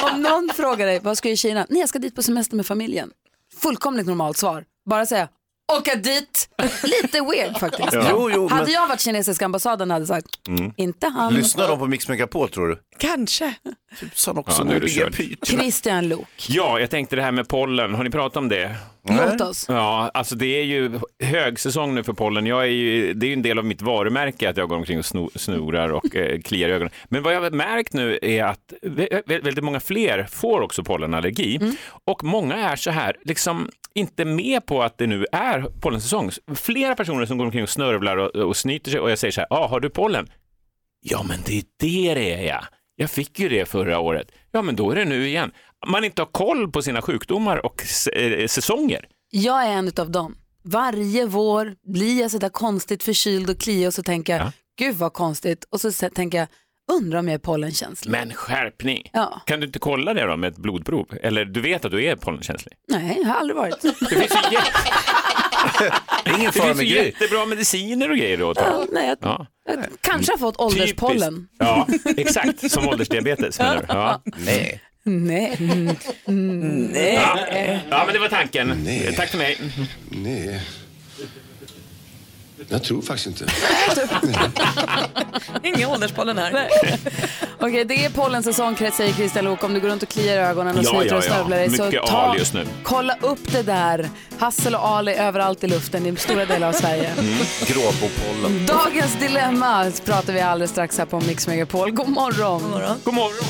Om någon frågar dig, vad ska du i Kina? Nej, jag ska dit på semester med familjen. Fullkomligt normalt svar. Bara säga, åka dit. Lite weird faktiskt. Ja. Jo, jo, hade men- jag varit kinesiska ambassaden hade jag sagt, Mm. inte han. Lyssnar de på Mix Megapol tror du? Kanske. Tusan också, Ja, nu är det. Christian Lok. Ja, jag tänkte det här med pollen. Har ni pratat om det? Låt oss. Ja, alltså det är ju högsäsong nu för pollen. Jag är ju, det är ju en del av mitt varumärke att jag går omkring och sno, snorar och eh, kliar i ögonen. Men vad jag har märkt nu är att vä- vä- väldigt många fler får också pollenallergi. Och många är så här, liksom inte med på att det nu är pollensäsong. Flera personer som går omkring och snörvlar och, och snyter sig och jag säger så här, ah, har du pollen? Ja, men det är det det är ja. Jag fick ju det förra året. Ja, men då är det nu igen. Man inte har koll på sina sjukdomar och eh, säsonger. Jag är en av dem. Varje vår blir jag sådär konstigt förkyld och kliig och så tänker jag, gud vad konstigt. Och så tänker jag, undrar om jag är pollenkänslig. Men skärpning! Ja. Kan du inte kolla det då med ett blodprov? Eller du vet att du är pollenkänslig? Nej, jag har aldrig varit. Det finns ju, jä- Ingen det finns ju jättebra mediciner och grejer åt Ja, nej, jag, Ja. jag kanske har fått ålderspollen. Typiskt. Ja, exakt. Som åldersdiabetes menar du? Ja. Nej. Nej. Mm. Nej. Ja. ja, men det var tanken. Tack för mig. Nej. Jag tror faktiskt inte. Ingen ålderspollen här. Okej, det är pollensäsong säger Christian Lok. Om du går runt och kliar ögonen och Ja, sliter ja, och ja. snörvlar dig så ta, just nu. kolla upp det där. Hassel och al är överallt i luften i stora delar av Sverige. Mm. Gråbopollen. Dagens dilemma pratar vi alldeles strax här på Mix Megapol. God morgon. God morgon. God morgon.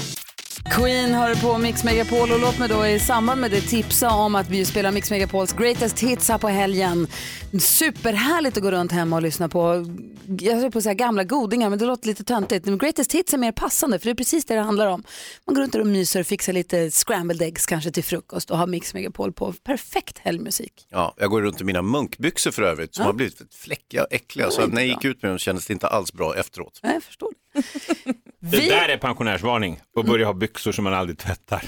Queen hör på Mix Megapol och låt mig då i samband med det tipsa om att vi spelar Mix Megapols greatest hits här på helgen. Superhärligt att gå runt hemma och lyssna på, jag höll på att säga gamla godingar men det låter lite töntigt. Men greatest hits är mer passande för det är precis det det handlar om. Man går runt och myser och fixar lite scrambled eggs kanske till frukost och har Mix Megapol på. Perfekt helgmusik. Ja, jag går runt i mina munkbyxor för övrigt som Ja. har blivit fläckiga och äckliga. Så när jag gick ut med dem kändes det inte alls bra efteråt. Nej, jag förstår. Det där är pensionärsvarning. Och börja ha byxor som man aldrig tvättar.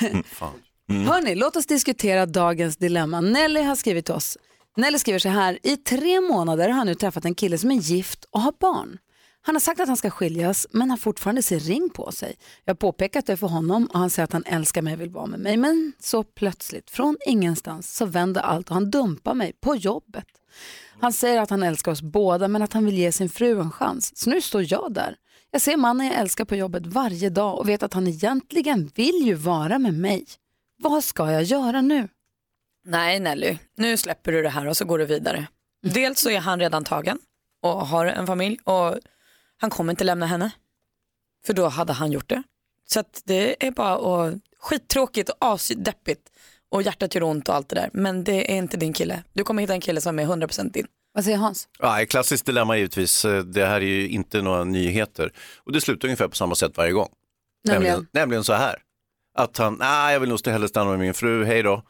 Mm. Hörni, låt oss diskutera dagens dilemma. Nelly har skrivit till oss. Nelly skriver så här, i tre månader har han nu träffat en kille som är gift och har barn. Han har sagt att han ska skiljas men har fortfarande sin ring på sig. Jag har påpekat det för honom och han säger att han älskar mig och vill vara med mig. Men så plötsligt, från ingenstans, så vänder allt och han dumpar mig på jobbet. Han säger att han älskar oss båda men att han vill ge sin fru en chans. Så nu står jag där. Jag ser mannen jag älskar på jobbet varje dag och vet att han egentligen vill ju vara med mig. Vad ska jag göra nu? Nej Nelly, nu släpper du det här och så går du vidare. Dels så är han redan tagen och har en familj och han kommer inte lämna henne. För då hade han gjort det. Så det är bara och, skittråkigt och asdeppigt och hjärtat gör ont och allt det där. Men det är inte din kille. Du kommer hitta en kille som är 100% din. Vad säger Hans? Ja, ett klassiskt dilemma givetvis. Eh, Det här är ju inte några nyheter. Och det slutar ungefär på samma sätt varje gång. Nämligen? Nämligen, nämligen så här. Att han, nej jag vill nog hellre stanna med min fru, hej då.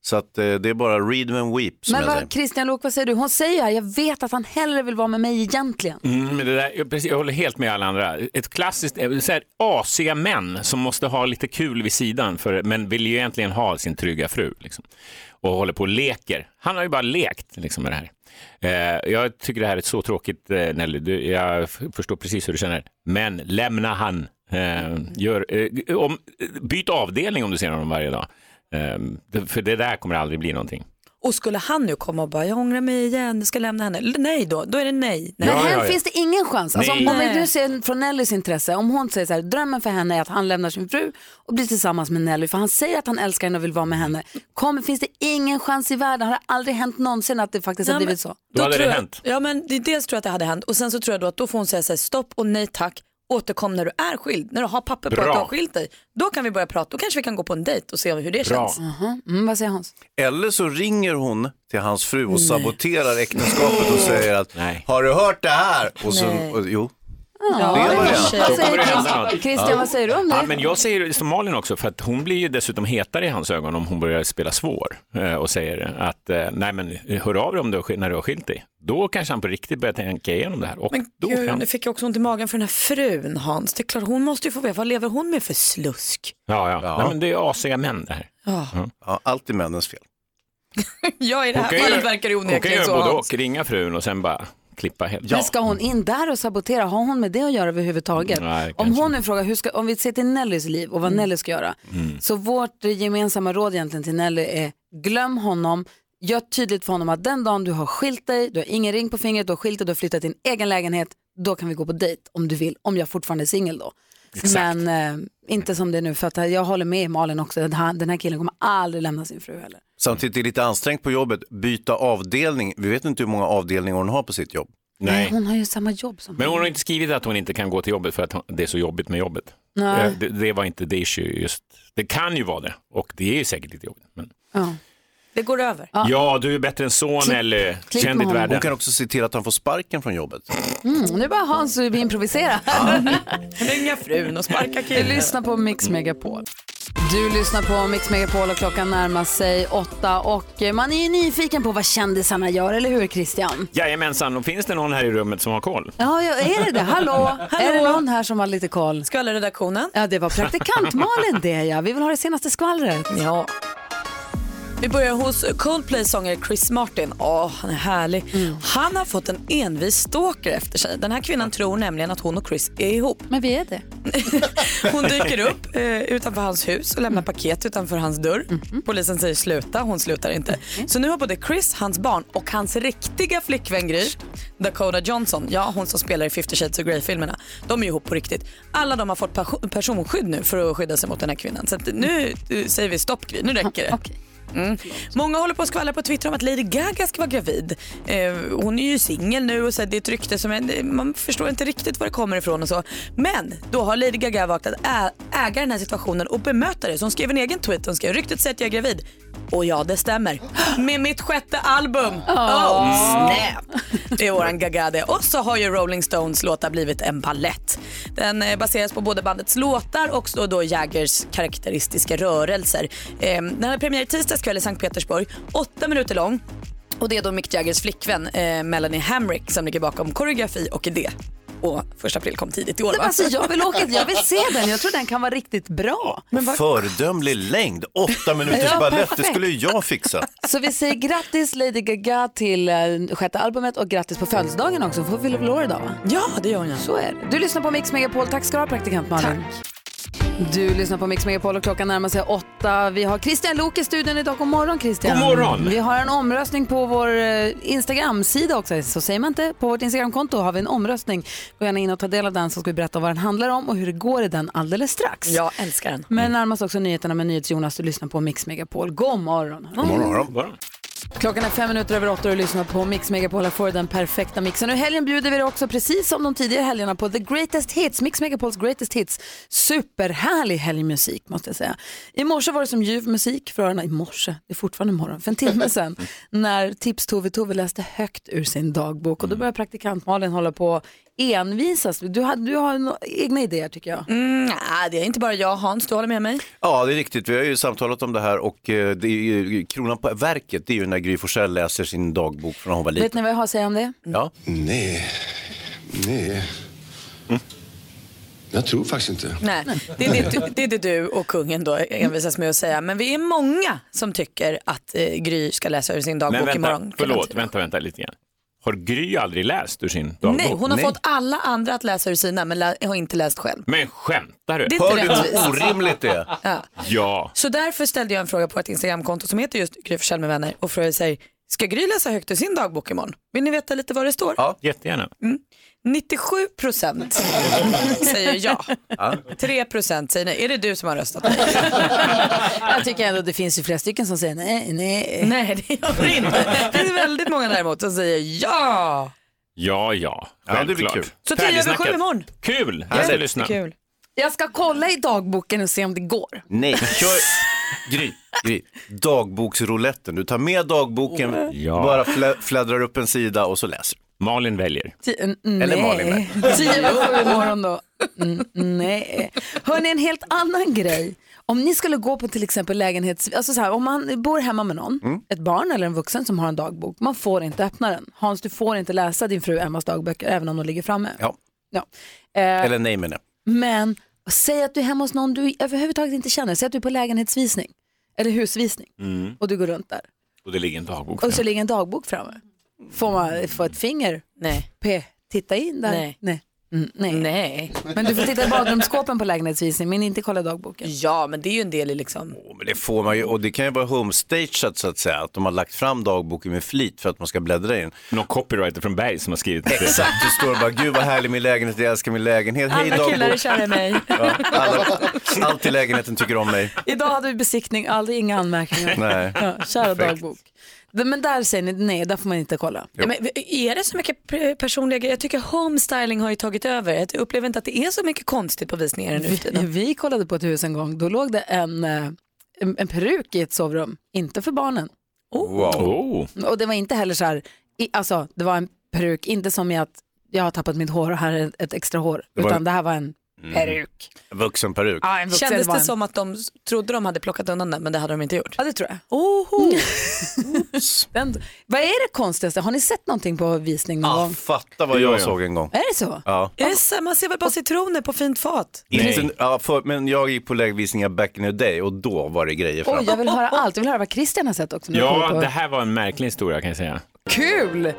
Så att eh, det är bara read and weep som Men jag vad, Christian Lok, vad säger du? Hon säger här, jag vet att han hellre vill vara med mig egentligen. Mm, men det där, jag, precis, jag håller helt med alla andra. Ett klassiskt, eh, så här, asiga män som måste ha lite kul vid sidan, för, men vill ju egentligen ha sin trygga fru. Liksom, och håller på och leker. Han har ju bara lekt liksom, med det här. Eh, jag tycker det här är så tråkigt, eh, Nelly. Jag förstår precis hur du känner. Men lämna han. Eh, gör, om, byt avdelning om du ser honom varje dag. För det där kommer aldrig bli någonting. Och skulle han nu komma och bara, jag ångrar mig igen, du ska lämna henne. Nej då, då är det nej. nej. Men Ja, här ja, ja. finns det ingen chans. Alltså, om, om vi nu ser från Nellys intresse, om hon säger så här, drömmen för henne är att han lämnar sin fru och blir tillsammans med Nelly, för han säger att han älskar henne och vill vara med henne. Kommer, finns det ingen chans i världen, har det aldrig hänt någonsin att det faktiskt har Nej, blivit så? Då hade tror det jag, hänt. Ja, men det, dels tror jag att det hade hänt och sen så tror jag då att då får hon säga så här, stopp och nej tack. Återkom när du är skild, när du har papper på Bra. att du har skilt dig. Då kan vi börja prata, då kanske vi kan gå på en dejt och se hur det Bra. känns. Mhm. Mm, vad säger Hans? Eller så ringer hon till hans fru och saboterar äktenskapet och säger att har du hört det här? Och så, Nej. och, jo, Ja, det är en variant. Vad Då kommer säger det hända Christian, något. Christian vad säger du om det? Ja, men jag säger som Malin också, för att hon blir ju dessutom hetare i hans ögon om hon börjar spela svår eh, och säger att eh, nej men hör av dig om du, när du har skilt dig. Då kanske han på riktigt börjar tänka igenom det här. Och Men då gud, kan... nu fick jag också ont i magen för den här frun Hans. Det är klart, hon måste ju få veta, vad lever hon med för slusk? Ja, ja. Nej, men det är asiga män det här. Ja. Ja, allt är männens fel. Ja, i det här fallet verkar det Hon kan onekligen göra så både och, ringa frun och sen bara klippa helt. Men ska hon in där och sabotera? Har hon med det att göra överhuvudtaget? Nej, om hon nu frågar, hur ska, om vi ser till Nellys liv och vad Nelly ska göra. Mm. Så vårt gemensamma råd egentligen till Nelly är glöm honom. Gör tydligt för honom att den dagen du har skilt dig, du har ingen ring på fingret, du har skilt dig, du har flyttat till din egen lägenhet, då kan vi gå på dejt om du vill, om jag fortfarande är singel då. Exakt. Men eh, inte som det är nu, för att jag håller med Malin också, den här, den här killen kommer aldrig lämna sin fru heller. Samtidigt är det lite ansträngt på jobbet. Byta avdelning. Vi vet inte hur många avdelningar hon har på sitt jobb. Nej. Hon har ju samma jobb som Men hon har inte skrivit att hon inte kan gå till jobbet för att hon- det är så jobbigt med jobbet. Nej. Eh, Det, det var inte det issue just. Det kan ju vara det och det är ju säkert lite jobbigt. Men... Ja. Det går över. Ja. du är bättre än så Nelly. Känn ditt värde. Hon kan också se till att han får sparken från jobbet. Mm, nu bara Hans vi improvisera. Ringa frun och sparka Du killen. lyssnar på Mix Megapol. Du lyssnar på Mix Megapol och klockan närmar sig åtta och man är ju nyfiken på vad kändisarna gör, eller hur Christian? Jajamensan, och finns det någon här i rummet som har koll? Ja, ja är det det? Hallå? Är det någon här som har lite koll? Skvallerredaktionen. Ja, det var praktikant Malin det ja. Vi vill ha det senaste skvallret. Ja. Vi börjar hos Coldplays sångare Chris Martin. Åh, han är härlig. Han har fått en envis stalker efter sig. Den här kvinnan tror nämligen att hon och Chris är ihop. Men vi är det. Hon dyker upp eh, utanför hans hus och lämnar paket utanför hans dörr. Polisen säger sluta, hon slutar inte. Så nu har både Chris, hans barn och hans riktiga flickvän Gry, Dakota Johnson, ja hon som spelar i 50 shades of Grey-filmerna, de är ihop på riktigt. Alla de har fått perso- personskydd nu för att skydda sig mot den här kvinnan. Så nu eh, säger vi stopp Gry, nu räcker det. Mm. Många håller på att skvallra på Twitter om att Lady Gaga ska vara gravid. Eh, hon är ju singel nu och så det är ett rykte som är, man förstår inte riktigt var det kommer ifrån och så. Men då har Lady Gaga valt att äga den här situationen och bemöta det. Så hon skrev en egen tweet. Hon skrev ryktet säger att jag är gravid. Och ja, det stämmer. Med mitt sjätte album. Oh, snap. Det är våran Gaga det. Och så har ju Rolling Stones låtar blivit en ballett. Den eh, baseras på både bandets låtar och då Jaggers karaktäristiska rörelser. Eh, den hade premiär i tisdags kväll i Sankt Petersburg. Åtta minuter lång. Och det är då Mick Jaggers flickvän eh, Melanie Hamrick som ligger bakom koreografi och idé. Och första april kom tidigt i år va? men Alltså, jag, vill åka, jag vill se den, jag tror den kan vara riktigt bra. Föredömlig längd, åtta minuters Ja, balett, det perfekt. skulle ju jag fixa. Så vi säger grattis Lady Gaga till eh, sjätte albumet och grattis på födelsedagen också. Hon får fylla år idag va? Ja, det gör hon ja. Så är det. Du lyssnar på Mix Megapol. Tack ska du ha praktikant Malin. Du lyssnar på Mix Megapol och klockan närmar sig åtta. Vi har Christian Lok i studion idag. God morgon Christian. God morgon. Vi har en omröstning på vår eh, Instagram-sida också. Så säger man inte. På vårt Instagramkonto har vi en omröstning. Gå gärna in och ta del av den så ska vi berätta vad den handlar om och hur det går i den alldeles strax. Jag älskar den. Men närmast också nyheterna med NyhetsJonas. Du lyssnar på Mix Megapol. God morgon. God morgon. Klockan är fem minuter över åtta och du lyssnar på Mix Megapol. Här får du den perfekta mixen. Och helgen bjuder vi dig också, precis som de tidigare helgerna, på The Greatest Hits. Mix Megapols Greatest Hits. Superhärlig helgmusik måste jag säga. I morse var det som ljuv musik för öronen. I morse, det är fortfarande morgon, för en timme sedan. när Tips-Tove Tove läste högt ur sin dagbok. Och då började praktikant Malin hålla på envisas. Du har, du har no- egna idéer tycker jag. Mm, nej, det är inte bara jag Hans, du håller med mig? Ja, det är riktigt. Vi har ju samtalat om det här och eh, det är ju, kronan på verket det är ju när Gry Forssell läser sin dagbok från hon var Vet liten. ni vad jag har att säga om det? Ja. Nej, nej. Jag tror faktiskt inte. Nej, det är det, du, det är det du och kungen då envisas med att säga. Men vi är många som tycker att eh, Gry ska läsa ur sin dagbok Men vänta, imorgon. förlåt, vänta, vänta lite grann. Har Gry aldrig läst ur sin dagbok? Nej, hon har fått alla andra att läsa ur sina men lä- har inte läst själv. Men skämtar du? Det är inte Hör du hur orimligt det är? Ja. Ja. Så därför ställde jag en fråga på ett Instagramkonto som heter just Gry Forssell med vänner och frågade sig, ska Gry läsa högt ur sin dagbok imorgon? Vill ni veta lite vad det står? Ja, jättegärna. 97 procent säger ja. 3 procent säger nej. Är det du som har röstat? Jag tycker ändå det finns ju flera stycken som säger nej, nej. Nej, det gör det inte. Det är väldigt många däremot som säger ja. Ja, ja. Ja, det blir Självklart. kul. Så tio över sju Färdigsnackat. imorgon. Kul, jag ska lyssna. Kul. Jag ska kolla i dagboken och se om det går. Nej, kör Gry, Gry. Dagboksrouletten. Du tar med dagboken, Ja. bara flä, fläddrar upp en sida och så läser. Malin väljer. N- Eller nej. Malin med. Tio över sju imorgon då. Mm, nej. Hörni, en helt annan grej. Om ni skulle gå på till exempel lägenhets... Alltså så här, om man bor hemma med någon, Mm. ett barn eller en vuxen som har en dagbok, man får inte öppna den. Hans, du får inte läsa din fru Emmas dagböcker även om de ligger framme. Ja. Ja. Eh, Eller nej men nej. Men säg att du är hemma hos någon du överhuvudtaget inte känner. Säg att du är på lägenhetsvisning eller husvisning Mm. och du går runt där. Och det ligger en dagbok Och så ligger en dagbok framme. Får man få ett finger? Nej. P, titta in där? Nej. Nej. Mm, nej. Nej. Men du får titta i badrumsskåpen på lägenhetsvisning men inte kolla dagboken. Ja, men det är ju en del i liksom... Men det får man ju, och det kan ju vara homestageat så att säga, att de har lagt fram dagboken med flit för att man ska bläddra in. Någon copywriter från Berg som har skrivit det. Exakt, du står och bara, gud vad härlig min lägenhet, jag älskar min lägenhet, hej Alla killar är dagbok. kära i mig. Ja, alla, allt i lägenheten tycker om mig. Idag hade vi besiktning, aldrig inga anmärkningar. Nej. Ja, kära Perfekt. dagbok. Men där säger ni nej, där får man inte kolla. Ja, men är det så mycket pe- personliga grejer? Jag tycker homestyling har ju tagit över. Jag upplever inte att det är så mycket konstigt på visningar nu Vi, vi kollade på ett hus en gång, då låg det en, eh, en, en peruk i ett sovrum, inte för barnen. Wow. Oh. Och det var inte heller så här, i, alltså det var en peruk, inte som i att jag har tappat mitt hår och här är ett extra hår, Det var- utan det här var en peruk. Vuxen peruk. Ja, en vuxen Kändes det som att de trodde de hade plockat undan den men det hade de inte gjort? Ja det tror jag. Oho. Den, vad är det konstigaste? Har ni sett någonting på visning någon Ah, gång? fatta vad Ja, jag ja. såg en gång. Är det så? Ja. Så? Man ser väl bara citroner på fint fat? Inte, ja, för, men jag gick på lägenhetsvisningar back in the day och då var det grejer fram. Oj, jag vill höra allt. Jag vill höra vad Christian har sett också. Ja, på- det här var en märklig historia kan jag säga. Kul!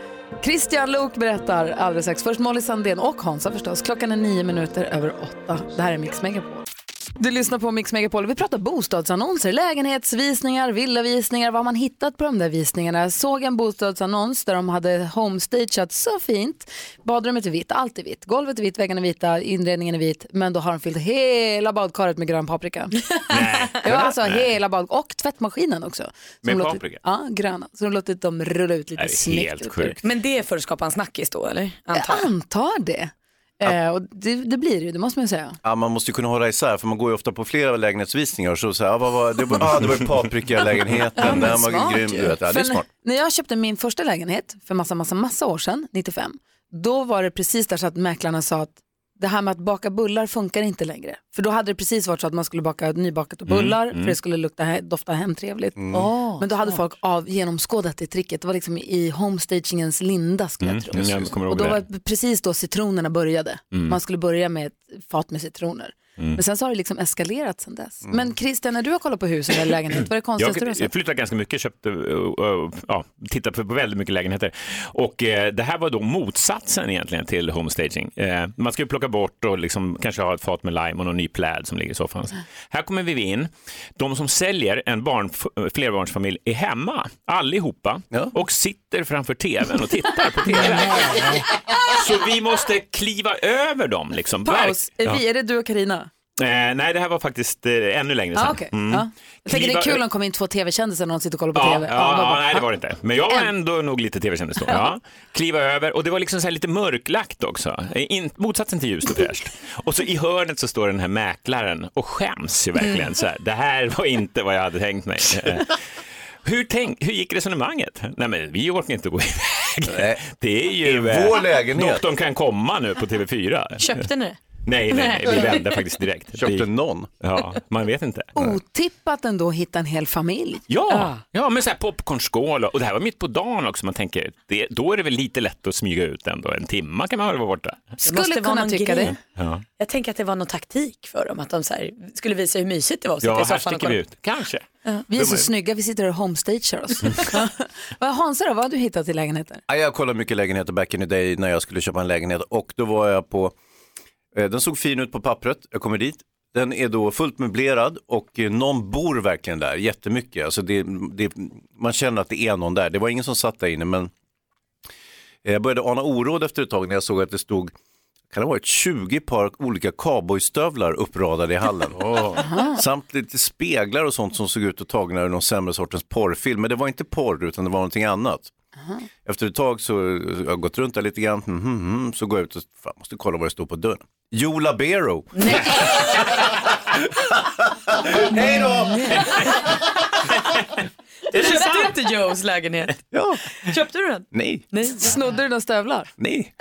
Christian Lok berättar alldeles strax. Först Molly Sandén och Hansa förstås. Klockan är nio minuter över åtta. Det här är Mix Megapol. Du lyssnar på Mix Megapol. Vi pratar bostadsannonser, lägenhetsvisningar, villavisningar. Vad har man hittat på de där visningarna? Jag såg en bostadsannons där de hade homestageat så fint. Badrummet är vitt, allt är vitt. Golvet är vitt, väggarna är vita, inredningen är vit. Men då har de fyllt hela badkaret med grön paprika. ja, alltså hela bad och tvättmaskinen också. Så Med låtit- paprika? Ja, gröna. Så de låtit dem rulla ut lite Det snyggt. Men det är för att skapa en snackis då eller? Antar jag. antar det. Eh, och det, det blir det ju, det måste man ju säga. Ja, man måste ju kunna hålla isär för man går ju ofta på flera lägenhetsvisningar och så säger ah, vad var, det, var, ah, det var paprika-lägenheten, den var grym. Du vet. Ja, det är smart. när, när jag köpte min första lägenhet för massa, massa, massa år sedan, 95, då var det precis där så att mäklarna sa att det här med att baka bullar funkar inte längre. För då hade det precis varit så att man skulle baka nybakat och bullar Mm, mm. för det skulle lukta, dofta hemtrevligt. Mm. Åh, Men då hade folk av, genomskådat det tricket. Det var liksom i homestagingens linda skulle Mm, jag tro. jag och då var det precis då citronerna började. Mm. Man skulle börja med ett fat med citroner. Mm. Men sen så har det liksom eskalerat sen dess. Men Christian, när du har kollat på hus eller lägenhet, vad är det konstigaste du har Jag, sett? jag flyttade ganska mycket, köpte, uh, uh, ja, tittade på väldigt mycket lägenheter. Och eh, det här var då motsatsen egentligen till homestaging. Eh, man ska ju plocka bort och liksom, kanske ha ett fat med lime och någon ny pläd som ligger i soffan. Här kommer vi in. De som säljer en barn, flerbarnsfamilj är hemma, allihopa, och sitter framför tvn och tittar på tv. Så vi måste kliva över dem. Liksom. Paus, är, vi, är det du och Karina? Eh, nej, det här var faktiskt eh, ännu längre sedan. Ah, okay. Mm. ja. Jag tänker det är kul om det kommer in två tv-kändisar när de sitter och kollar på Ja, tv. ja, bra. nej det var det inte. Men jag var ändå nog lite tv-kändis då. Ja. Kliva över och det var liksom så här lite mörklagt också. In, motsatsen till ljust och fräscht. Och så i hörnet så står den här mäklaren och skäms ju verkligen. Mm. Så här, det här var inte vad jag hade tänkt mig. Hur, tänk, hur gick resonemanget? Nej men vi orkar inte gå iväg. Det är ju I vår eh, lägenhet. Doktorn kan komma nu på TV4. Köpte ni det? Nej, nej, nej, vi vände faktiskt direkt. Köpte någon? Ja, man vet inte. Otippat ändå att hitta en hel familj. Ja, ja men så här popcornskål och, och det här var mitt på dagen också. Man tänker, det, då är det väl lite lätt att smyga ut ändå. En timma kan man väl vara borta. Skulle kunna tycka grej. det. Ja, Jag tänker att det var någon taktik för dem, att de så här, skulle visa hur mysigt det var att sitta ja i här soffan och sticker vi ut. Kanske. Vi är så snygga, vi sitter och homestagear oss. Vad- Hansa då, vad har du hittat i lägenheter? Ja, jag kollade mycket lägenheter back in the day när jag skulle köpa en lägenhet och då var jag på, den såg fin ut på pappret, jag kommer dit, den är då fullt möblerad och eh, någon bor verkligen där jättemycket. Alltså det, det, man känner att det är någon där, det var ingen som satt där inne men eh, jag började ana oråd efter ett tag när jag såg att det stod kan det ha varit 20 par olika cowboystövlar uppradade i hallen. Samt lite speglar och sånt som såg ut att tagna ur någon sämre sortens porrfilm. Men det var inte porr utan det var någonting annat. Efter ett tag så jag har gått runt där lite grann, mm, mm, mm, så går jag ut och fan, måste kolla vad det står på dörren. Joe Labero. Hej då! Det köpte inte Joes lägenhet. Ja. Köpte du den? Nej. Nej. Snodde du några stövlar? Nej.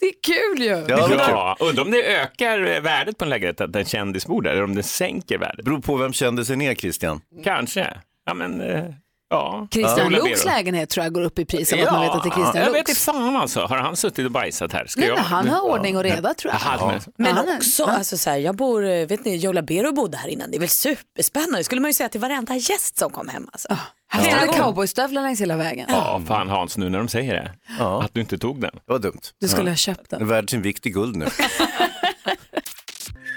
Det är kul ju. Ja, det är Ja, undrar om det ökar värdet på en lägenhet att en kändis bor där, eller om det sänker värdet. Beror på vem kändisen är, Christian. Kanske. Ja, men, eh, ja. Christian Ola Luuks lägenhet tror jag går upp i pris av att man vet att det är Christian jag vet inte fan alltså. Har han suttit och bajsat här? Ska Nej, jag... han har ordning och reda tror jag. Jaha, men- Men han är- också, alltså så här, jag bor, vet ni, Joe Labero bodde här innan. Det är väl superspännande. Det skulle man ju säga till varenda gäst som kom hem. Alltså. Här står det cowboystövlar längs hela vägen. Ja, fan Hans, nu när de säger det. Att du inte tog den. Det var dumt. Du skulle ha köpt den. Den är värd sin vikt i guld nu.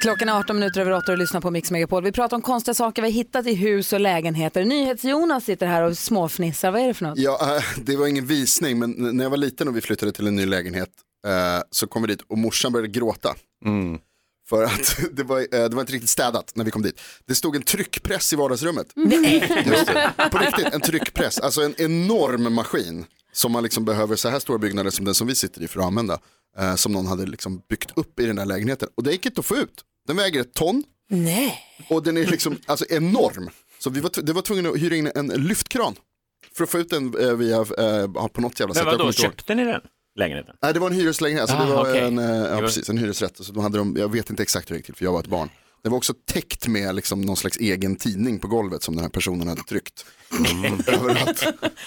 Klockan är 18 minuter över 8 och lyssnar på Mix Megapol. Vi pratar om konstiga saker vi har hittat i hus och lägenheter. NyhetsJonas sitter här och småfnissar. Vad är det för något? Ja, äh, det var ingen visning, men när jag var liten och vi flyttade till en ny lägenhet eh, så kom vi dit och morsan började gråta. För att det var, eh, det var inte riktigt städat när vi kom dit. Det stod en tryckpress i vardagsrummet. Just det. På riktigt, en tryckpress. Alltså en enorm maskin som man liksom behöver så här stora byggnader som den som vi sitter i för att använda. Eh, som någon hade liksom byggt upp i den där lägenheten. Och det gick inte att få ut. Den väger ett ton. Nej. Och den är liksom alltså enorm. Så vi var, det var tvungna att hyra in en lyftkran. För att få ut den eh, via, eh, på något jävla sätt. Men vadå, köpte ni den lägenheten? Nej, det var en hyreslägenhet, alltså det var okej. en, eh, ja, precis, en hyresrätt. Så då hade de, jag vet inte exakt hur det gick till för jag var ett barn. Det var också täckt med liksom någon slags egen tidning på golvet som den här personen hade tryckt. Överallt.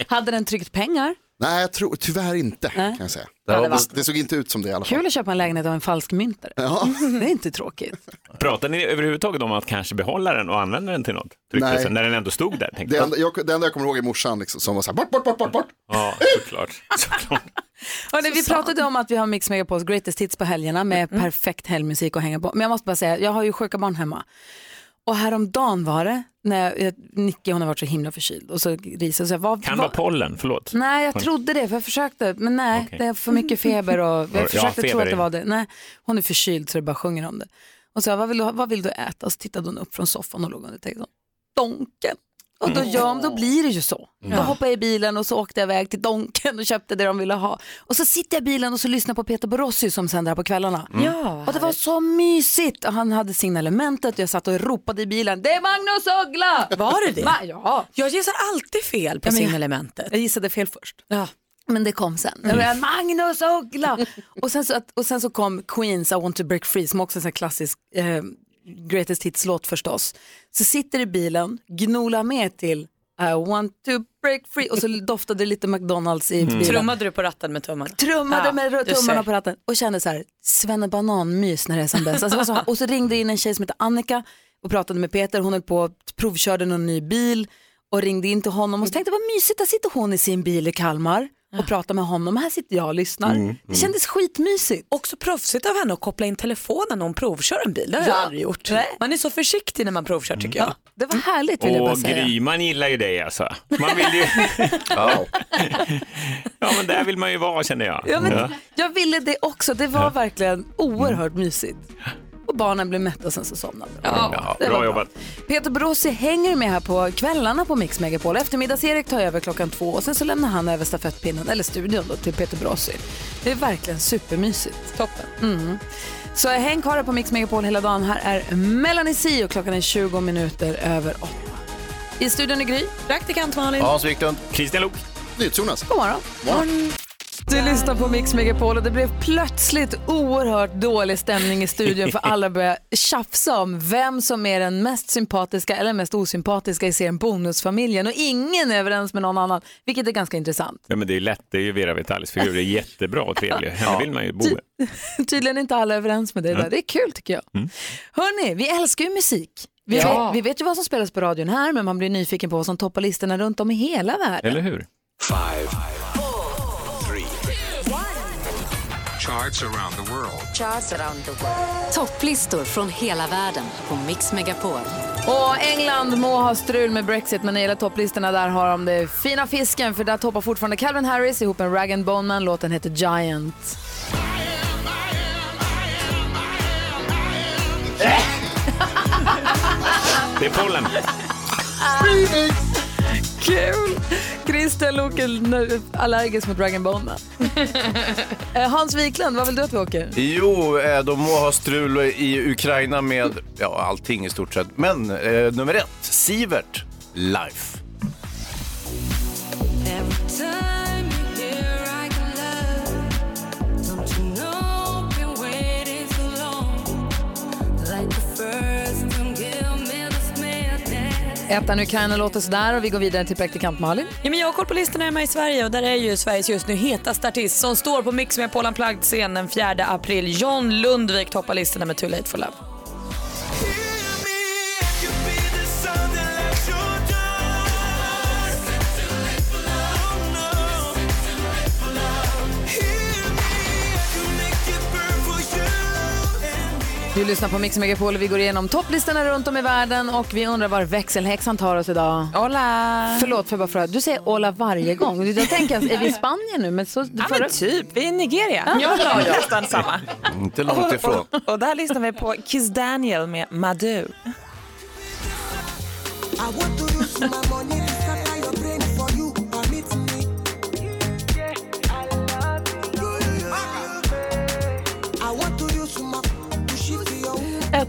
Hade den tryckt pengar? Nej, jag tror tyvärr inte Nej. kan jag säga. Det Det, det såg inte ut som det i alla fall. Kul att köpa en lägenhet av en falsk myntare. Ja. Det är inte tråkigt. Pratar ni överhuvudtaget om att kanske behålla den och använda den till något? Nej. när den ändå stod där? Det enda, jag, det enda jag kommer ihåg är morsan liksom, som var så här, bort, bort, bort, bort, bort. Ja, såklart. såklart. Hörrni, vi pratade om att vi har Mix Megapols greatest hits på helgerna med perfekt helgmusik att hänga på. Men jag måste bara säga, jag har ju sjuka barn hemma. Och häromdagen var det, när jag, Nicky hon har varit så himla förkyld och så risade så jag, vad, Kan vara pollen, förlåt. Nej, jag trodde det, för jag försökte, men nej, Okej. det är för mycket feber och Ja, jag försökte tro feber att det var det. Nej, hon är förkyld så det bara sjunger om det. Och så jag, vad vill du, vad vill du äta? Och så tittade hon upp från soffan och låg under täcket. Donken. Och då, ja, då blir det ju så. Då hoppade jag i bilen och så åkte jag iväg till Donken och köpte det de ville ha. Och så sitter jag i bilen och så lyssnar på Peter Borossi som sänder här på kvällarna. Ja, Och det var så mysigt. Och han hade signalementet och jag satt och ropade i bilen. Det är Magnus Uggla! Var det det? Va? Ja. Jag gissar alltid fel på Ja, jag- signalementet. Jag gissade fel först. Ja. Men det kom sen. Jag bara, Magnus Uggla! och, sen så, och sen så kom Queens I want to break free som också är en klassisk eh, greatest hits-låt förstås. Så sitter i bilen, gnolar med till I want to break free och så doftade det lite McDonalds i bilen. Trummade du på ratten med tummarna? Trummade Ja, med tummarna på ratten och kände så här, svennebanan-mys när det är som bäst. Alltså, så, och så ringde in en tjej som heter Annika och pratade med Peter. Hon höll på att provkörde någon ny bil och ringde in till honom och så tänkte vad mysigt, där sitter hon i sin bil i Kalmar och pratar med honom. Här sitter jag och lyssnar. Det kändes skitmysigt. Också proffsigt av henne att koppla in telefonen när hon provkör en bil. Det har jag Ja. aldrig gjort. Nej. Man är så försiktig när man provkör tycker jag. Ja, det var härligt vill jag bara Och säga. Gryman gillar ju dig alltså. Man vill ju... Ja. ja, men där vill man ju vara känner jag. Ja, men Ja. Jag ville det också, det var verkligen oerhört mysigt. Och barnen blev mätta och sen så somnade de. Ja, det var bra jobbat. Peter Borossi hänger med här på kvällarna på Mix Megapol. Eftermiddags-Erik tar över klockan två och sen så lämnar han över stafettpinnen, eller studion då, till Peter Borossi. Det är verkligen supermysigt. Toppen. Mm. Så häng kvar på Mix Megapol hela dagen. Här är Melanie C och klockan är 20 minuter över åtta. I studion är Gry. Praktikant Malin. Hans Wiklund. Christian Lok. NyhetsJonas. God morgon. Du lyssnar på Mix Megapol och det blev plötsligt oerhört dålig stämning i studion för alla började tjafsa om vem som är den mest sympatiska eller mest osympatiska i serien Bonusfamiljen och ingen är överens med någon annan, vilket är ganska intressant. Ja, men det är lätt, det är ju Vera Vitalis figur, det är jättebra och trevlig. Henne vill man ju bo med. Tydligen är inte alla överens med det där. Det är kul tycker jag. Mm. Hörni, vi älskar ju musik. Vi, Ja. vet, vi vet ju vad som spelas på radion här, men man blir nyfiken på vad som toppar listorna runt om i hela världen. Eller hur? Five, charts around the world. Topplistor från hela världen på Mix Megapol. Och England må ha strul med Brexit, men när det gäller topplistorna där har de det fina fisken, för där toppar fortfarande Calvin Harris ihop med Rag Bone Man. Låten heter Giant. Det är pollen. Kul! Christian Lok är allergisk mot Dragon Bone eh, Hans Wiklund, vad vill du att vi åker? Jo, eh, de må ha strul i Ukraina med ja, allting i stort sett. Men eh, nummer ett, Sivert, Life. Ettan Ukraina låter sådär och vi går vidare till praktikant Malin. Ja, men jag har koll på listorna hemma i Sverige och där är ju Sveriges just nu hetaste artist som står på Mix med Paul Unplugged-scen den 4 april. John Lundvik toppar listorna med Too Late for Love. Du lyssnar på Mix Megapol och vi går igenom topplistorna runt om i världen och vi undrar var växelhäxan tar oss idag. Hola! Förlåt för bara fråga. Du säger hola varje gång. Jag tänker, är vi i Spanien nu? Men så, Ja, men typ. Vi är i Nigeria. Ja, ja, ja. Nästan samma. Inte långt ifrån. Och där lyssnar vi på Kiss Daniel med Madu.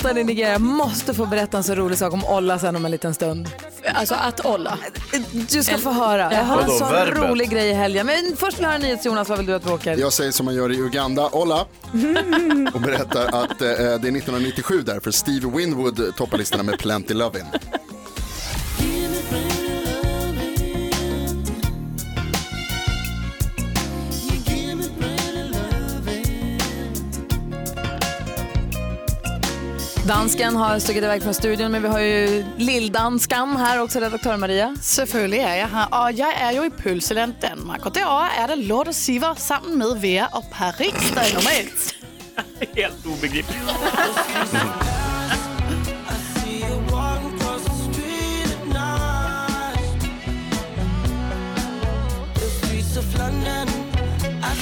Ettan i Nigeria måste få berätta en så rolig sak om Olla sen om en liten stund. Alltså att Olla? Du ska få höra. Jag har en sån verbet? rolig grej i helgen. Men först vill jag höra NyhetsJonas, vad vill du att vi åker? Jag säger som man gör i Uganda, Ola, och berättar att eh, det är 1997 där, för Steve Winwood toppar listorna med Plenty Lovin'. Dansken har stuckit iväg från studion, men vi har ju Lilldanskan här också, redaktör Maria. Selvfølgelig er jeg her, og jeg er jo i Pølseland, Danmark. Og derovre er det Lotte Siver sammen med Vera og Paris, der er nummer et. Helt obegripligt.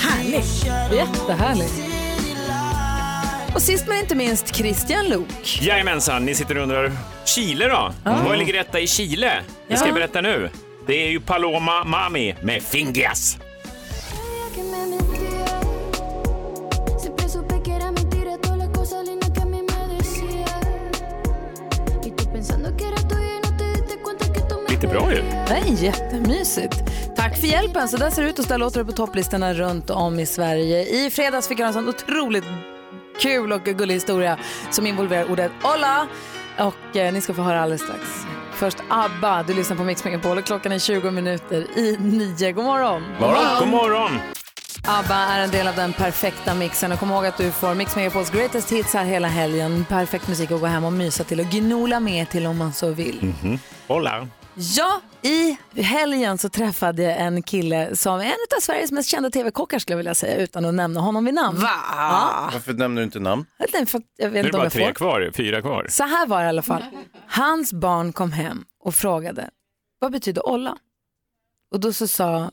Härligt. Jättehärligt. Och sist men inte minst Christian Luuk. Jajamensan, ni sitter och undrar. Chile då? Var ligger detta i Chile? Det ska jag berätta nu. Det är ju Paloma Mami med Fingias. Lite bra ju. Nej, jättemysigt. Tack för hjälpen. Så där ser det ut och så där låter det på topplistorna runt om i Sverige. I fredags fick jag en sån otroligt kul och gullig historia som involverar ordet Hola. Och eh, ni ska få höra alldeles strax. Först ABBA, du lyssnar på Mix Megapol och klockan är 20 minuter i nio. God morgon! God morgon! ABBA är en del av den perfekta mixen och kom ihåg att du får Mix Megapols greatest hits här hela helgen. Perfekt musik att gå hem och mysa till och gnola med till om man så vill. Mhm. Hola. Ja, i helgen så träffade jag en kille som är en av Sveriges mest kända tv-kockar skulle jag vilja säga utan att nämna honom vid namn. Va? Ja. Varför nämner du inte namn? Nej, för jag vet Nu är det bara tre får. kvar, fyra kvar. Så här var det i alla fall. Hans barn kom hem och frågade, vad betyder olla? Och då så sa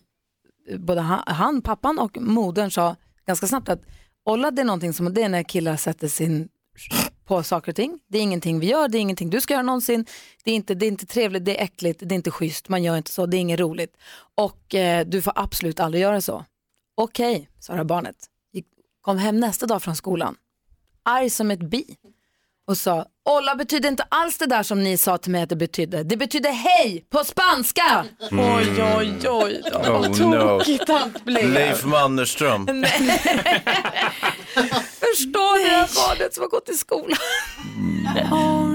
eh, både han, han, pappan och modern sa ganska snabbt att olla det är någonting som, det är när killar sätter sin på saker och ting. Det är ingenting vi gör, det är ingenting du ska göra någonsin. Det är inte, det är inte trevligt, det är äckligt, det är inte schysst, man gör inte så, det är inget roligt. Och eh, du får absolut aldrig göra så. Okej, sa det här barnet. Gick- Kom hem nästa dag från skolan, arg som ett bi och sa Olla betyder inte alls det där som ni sa till mig att det betydde. Det betyder hej på spanska. Mm. Oj, oj, oj. Då. Oh, Vad no. tokigt allt blev. Leif Mannerström. Förstår ni det här barnet som har gått i skolan?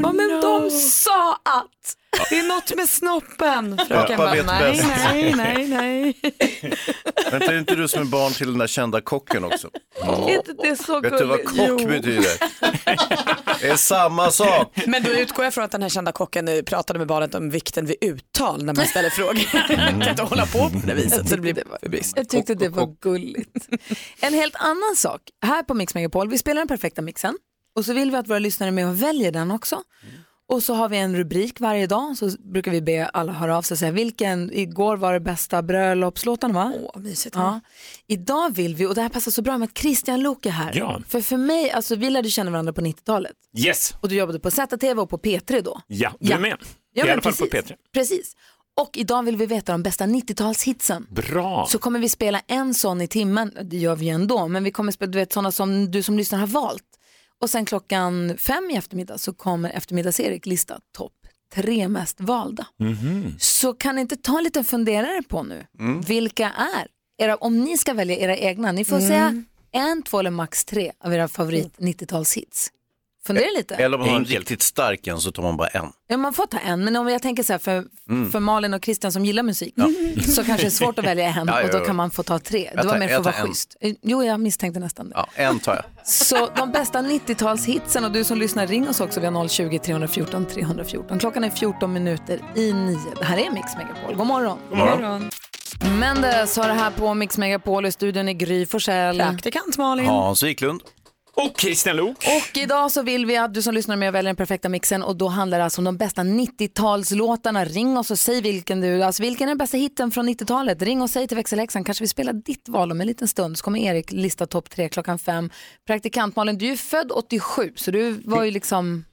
Ja, men de sa att det är något med snoppen. Fröken Pappa bara, vet nej, bäst." nej, nej, nej. Vänta, är inte du som är barn till den där kända kocken också? Är inte det så Vet du vad gulligt? kock betyder? Det är samma sak. Men då utgår jag från att den här kända kocken nu pratade med barnet om vikten vid uttal när man ställer frågor. kan inte hålla på på det viset så det blir brist. Jag tyckte det var gulligt. En helt annan sak. Här på Mix Megapol, vi spelar den perfekta mixen och så vill vi att våra lyssnare är med och väljer den också. Och så har vi en rubrik varje dag så brukar vi be alla höra av sig och säga vilken, igår var det bästa bröllopslåten va? Åh, mysigt. Ja. Idag vill vi, och det här passar så bra med att Christian Luuk är här. Ja. För för mig, alltså vi lärde känna varandra på 90-talet. Yes. Och du jobbade på ZTV och på P3 då. Ja, du Ja. är med. Ja, I alla fall på precis. P3. Precis. Och idag vill vi veta de bästa 90-talshitsen. Bra. Så kommer vi spela en sån i timmen, det gör vi ändå, men vi kommer spela du vet, såna som du som lyssnar har valt. Och sen klockan fem i eftermiddag så kommer eftermiddags-Erik lista topp tre mest valda. Mhm. Så kan ni inte ta en liten funderare på nu, vilka är era, om ni ska välja era egna, ni får Mm. säga en, två eller max tre av era favorit 90-talshits. Fundera lite. Eller om man har en riktigt stark en så tar man bara en. Ja, man får ta en, men om jag tänker så här för, Mm. för Malin och Christian som gillar musik så kanske det är svårt att välja en Ja, ja, och då ja. kan man få ta tre. Jag Det var tar- mer för jag att vara en. schysst. Eh, Jo, jag misstänkte nästan det. Ja, en tar jag. Så de bästa 90-talshitsen och du som lyssnar ring oss också. Vi har 020 314 314. Klockan är 14 minuter i nio. Det här är Mix Megapol. God morgon. God morgon. Mendes har det här på Mix Megapol i studion i Gry Forssell. Praktikant Malin. Hans Wiklund. Och Christian Lok. Och idag så vill vi att du som lyssnar med väljer den perfekta mixen och då handlar det alltså om de bästa 90-talslåtarna. Ring oss och säg vilken du, alltså vilken är den bästa hitten från 90-talet? Ring och säg till växelläxan, kanske vi spelar ditt val om en liten stund så kommer Erik lista topp tre klockan fem. Praktikant Malin, du är ju född 87 så du var ju liksom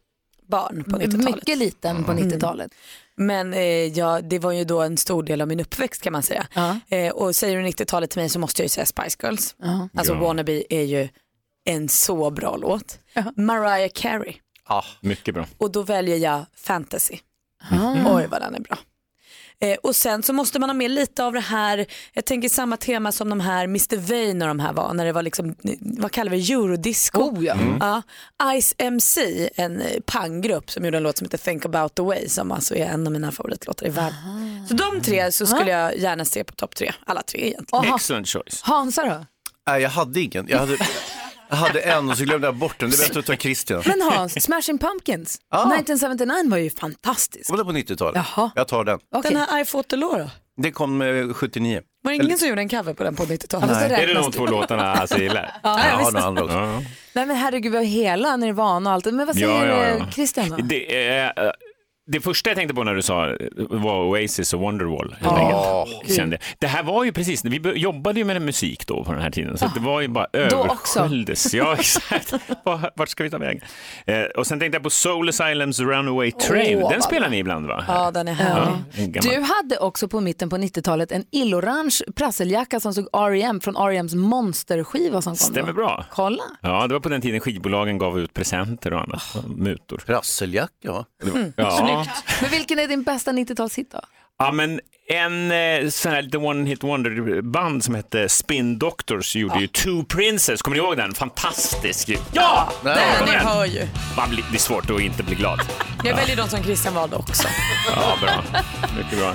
barn på 90-talet. mycket liten på 90-talet. Men eh, ja, det var ju då en stor del av min uppväxt kan man säga. Eh, och säger du 90-talet till mig så måste jag ju säga Spice Girls. Alltså Ja. Wannabe är ju en så bra låt. Mariah Carey. Ja, mycket bra. Och då väljer jag Fantasy. Ah. Oj vad den är bra. Eh, och sen så måste man ha med lite av det här, jag tänker samma tema som de här Mr Vain och de här var, när det var liksom, vad kallar vi eurodisco? Oh, ja. Mm. Ja. Ice MC, en eh, panggrupp som gjorde en låt som heter Think about the way som alltså är en av mina favoritlåtar i världen. Så de tre så skulle jag gärna se på topp tre, alla tre egentligen. Aha. Excellent choice. Hansa då? Nej, jag hade ingen. Jag hade, jag hade en och så glömde jag bort den. Det är bättre att ta Christian. Men Hans, Smashing Pumpkins, Ah. 1979 var ju fantastisk. Var det på 90-talet? Jaha. Jag tar den. Den här I fought the law då? Det kom eh, 79. Var det ingen som gjorde en cover på den på 90-talet? Ja, fast det Är det de två låtarna alltså gillar? Ja, jag har visst. några andra också. Ja. Nej men herregud, vi har hela Nirvana och allt. Men vad säger Ja, ja, eh, ja. Christian då? Det, är, eh, det första jag tänkte på när du sa var Oasis och Wonderwall. helt Ja. enkelt. Kände. Det här var ju precis, vi jobbade ju med musik då på den här tiden, så det var ju bara översköljdes. Ja, exakt. Var- Vart ska vi ta vägen? Eh, och sen tänkte jag på Soul Asylums Runaway Train. Åh, Den spelar ni ibland va? Ja, den är härlig. gammal- Du hade också på mitten på 90-talet en illorange prasseljacka som såg R.E.M. från R.E.M.s monsterskiva som kom Stämmer då. bra. Kolla. Ja, det var på den tiden skivbolagen gav ut presenter och annat. och Mutor. Prasseljacka va? Ja. Men vilken är din bästa 90-talshit då? Ja, men en eh, sån här lite one-hit wonder-band som hette Spin Doctors gjorde ju Two Princess. Kommer ni ihåg den? Fantastisk ju. Ja! Den jag hör ju. Man blir, det är svårt att inte bli glad. Jag väljer de som Christian valde också. Ja, bra. Mycket bra.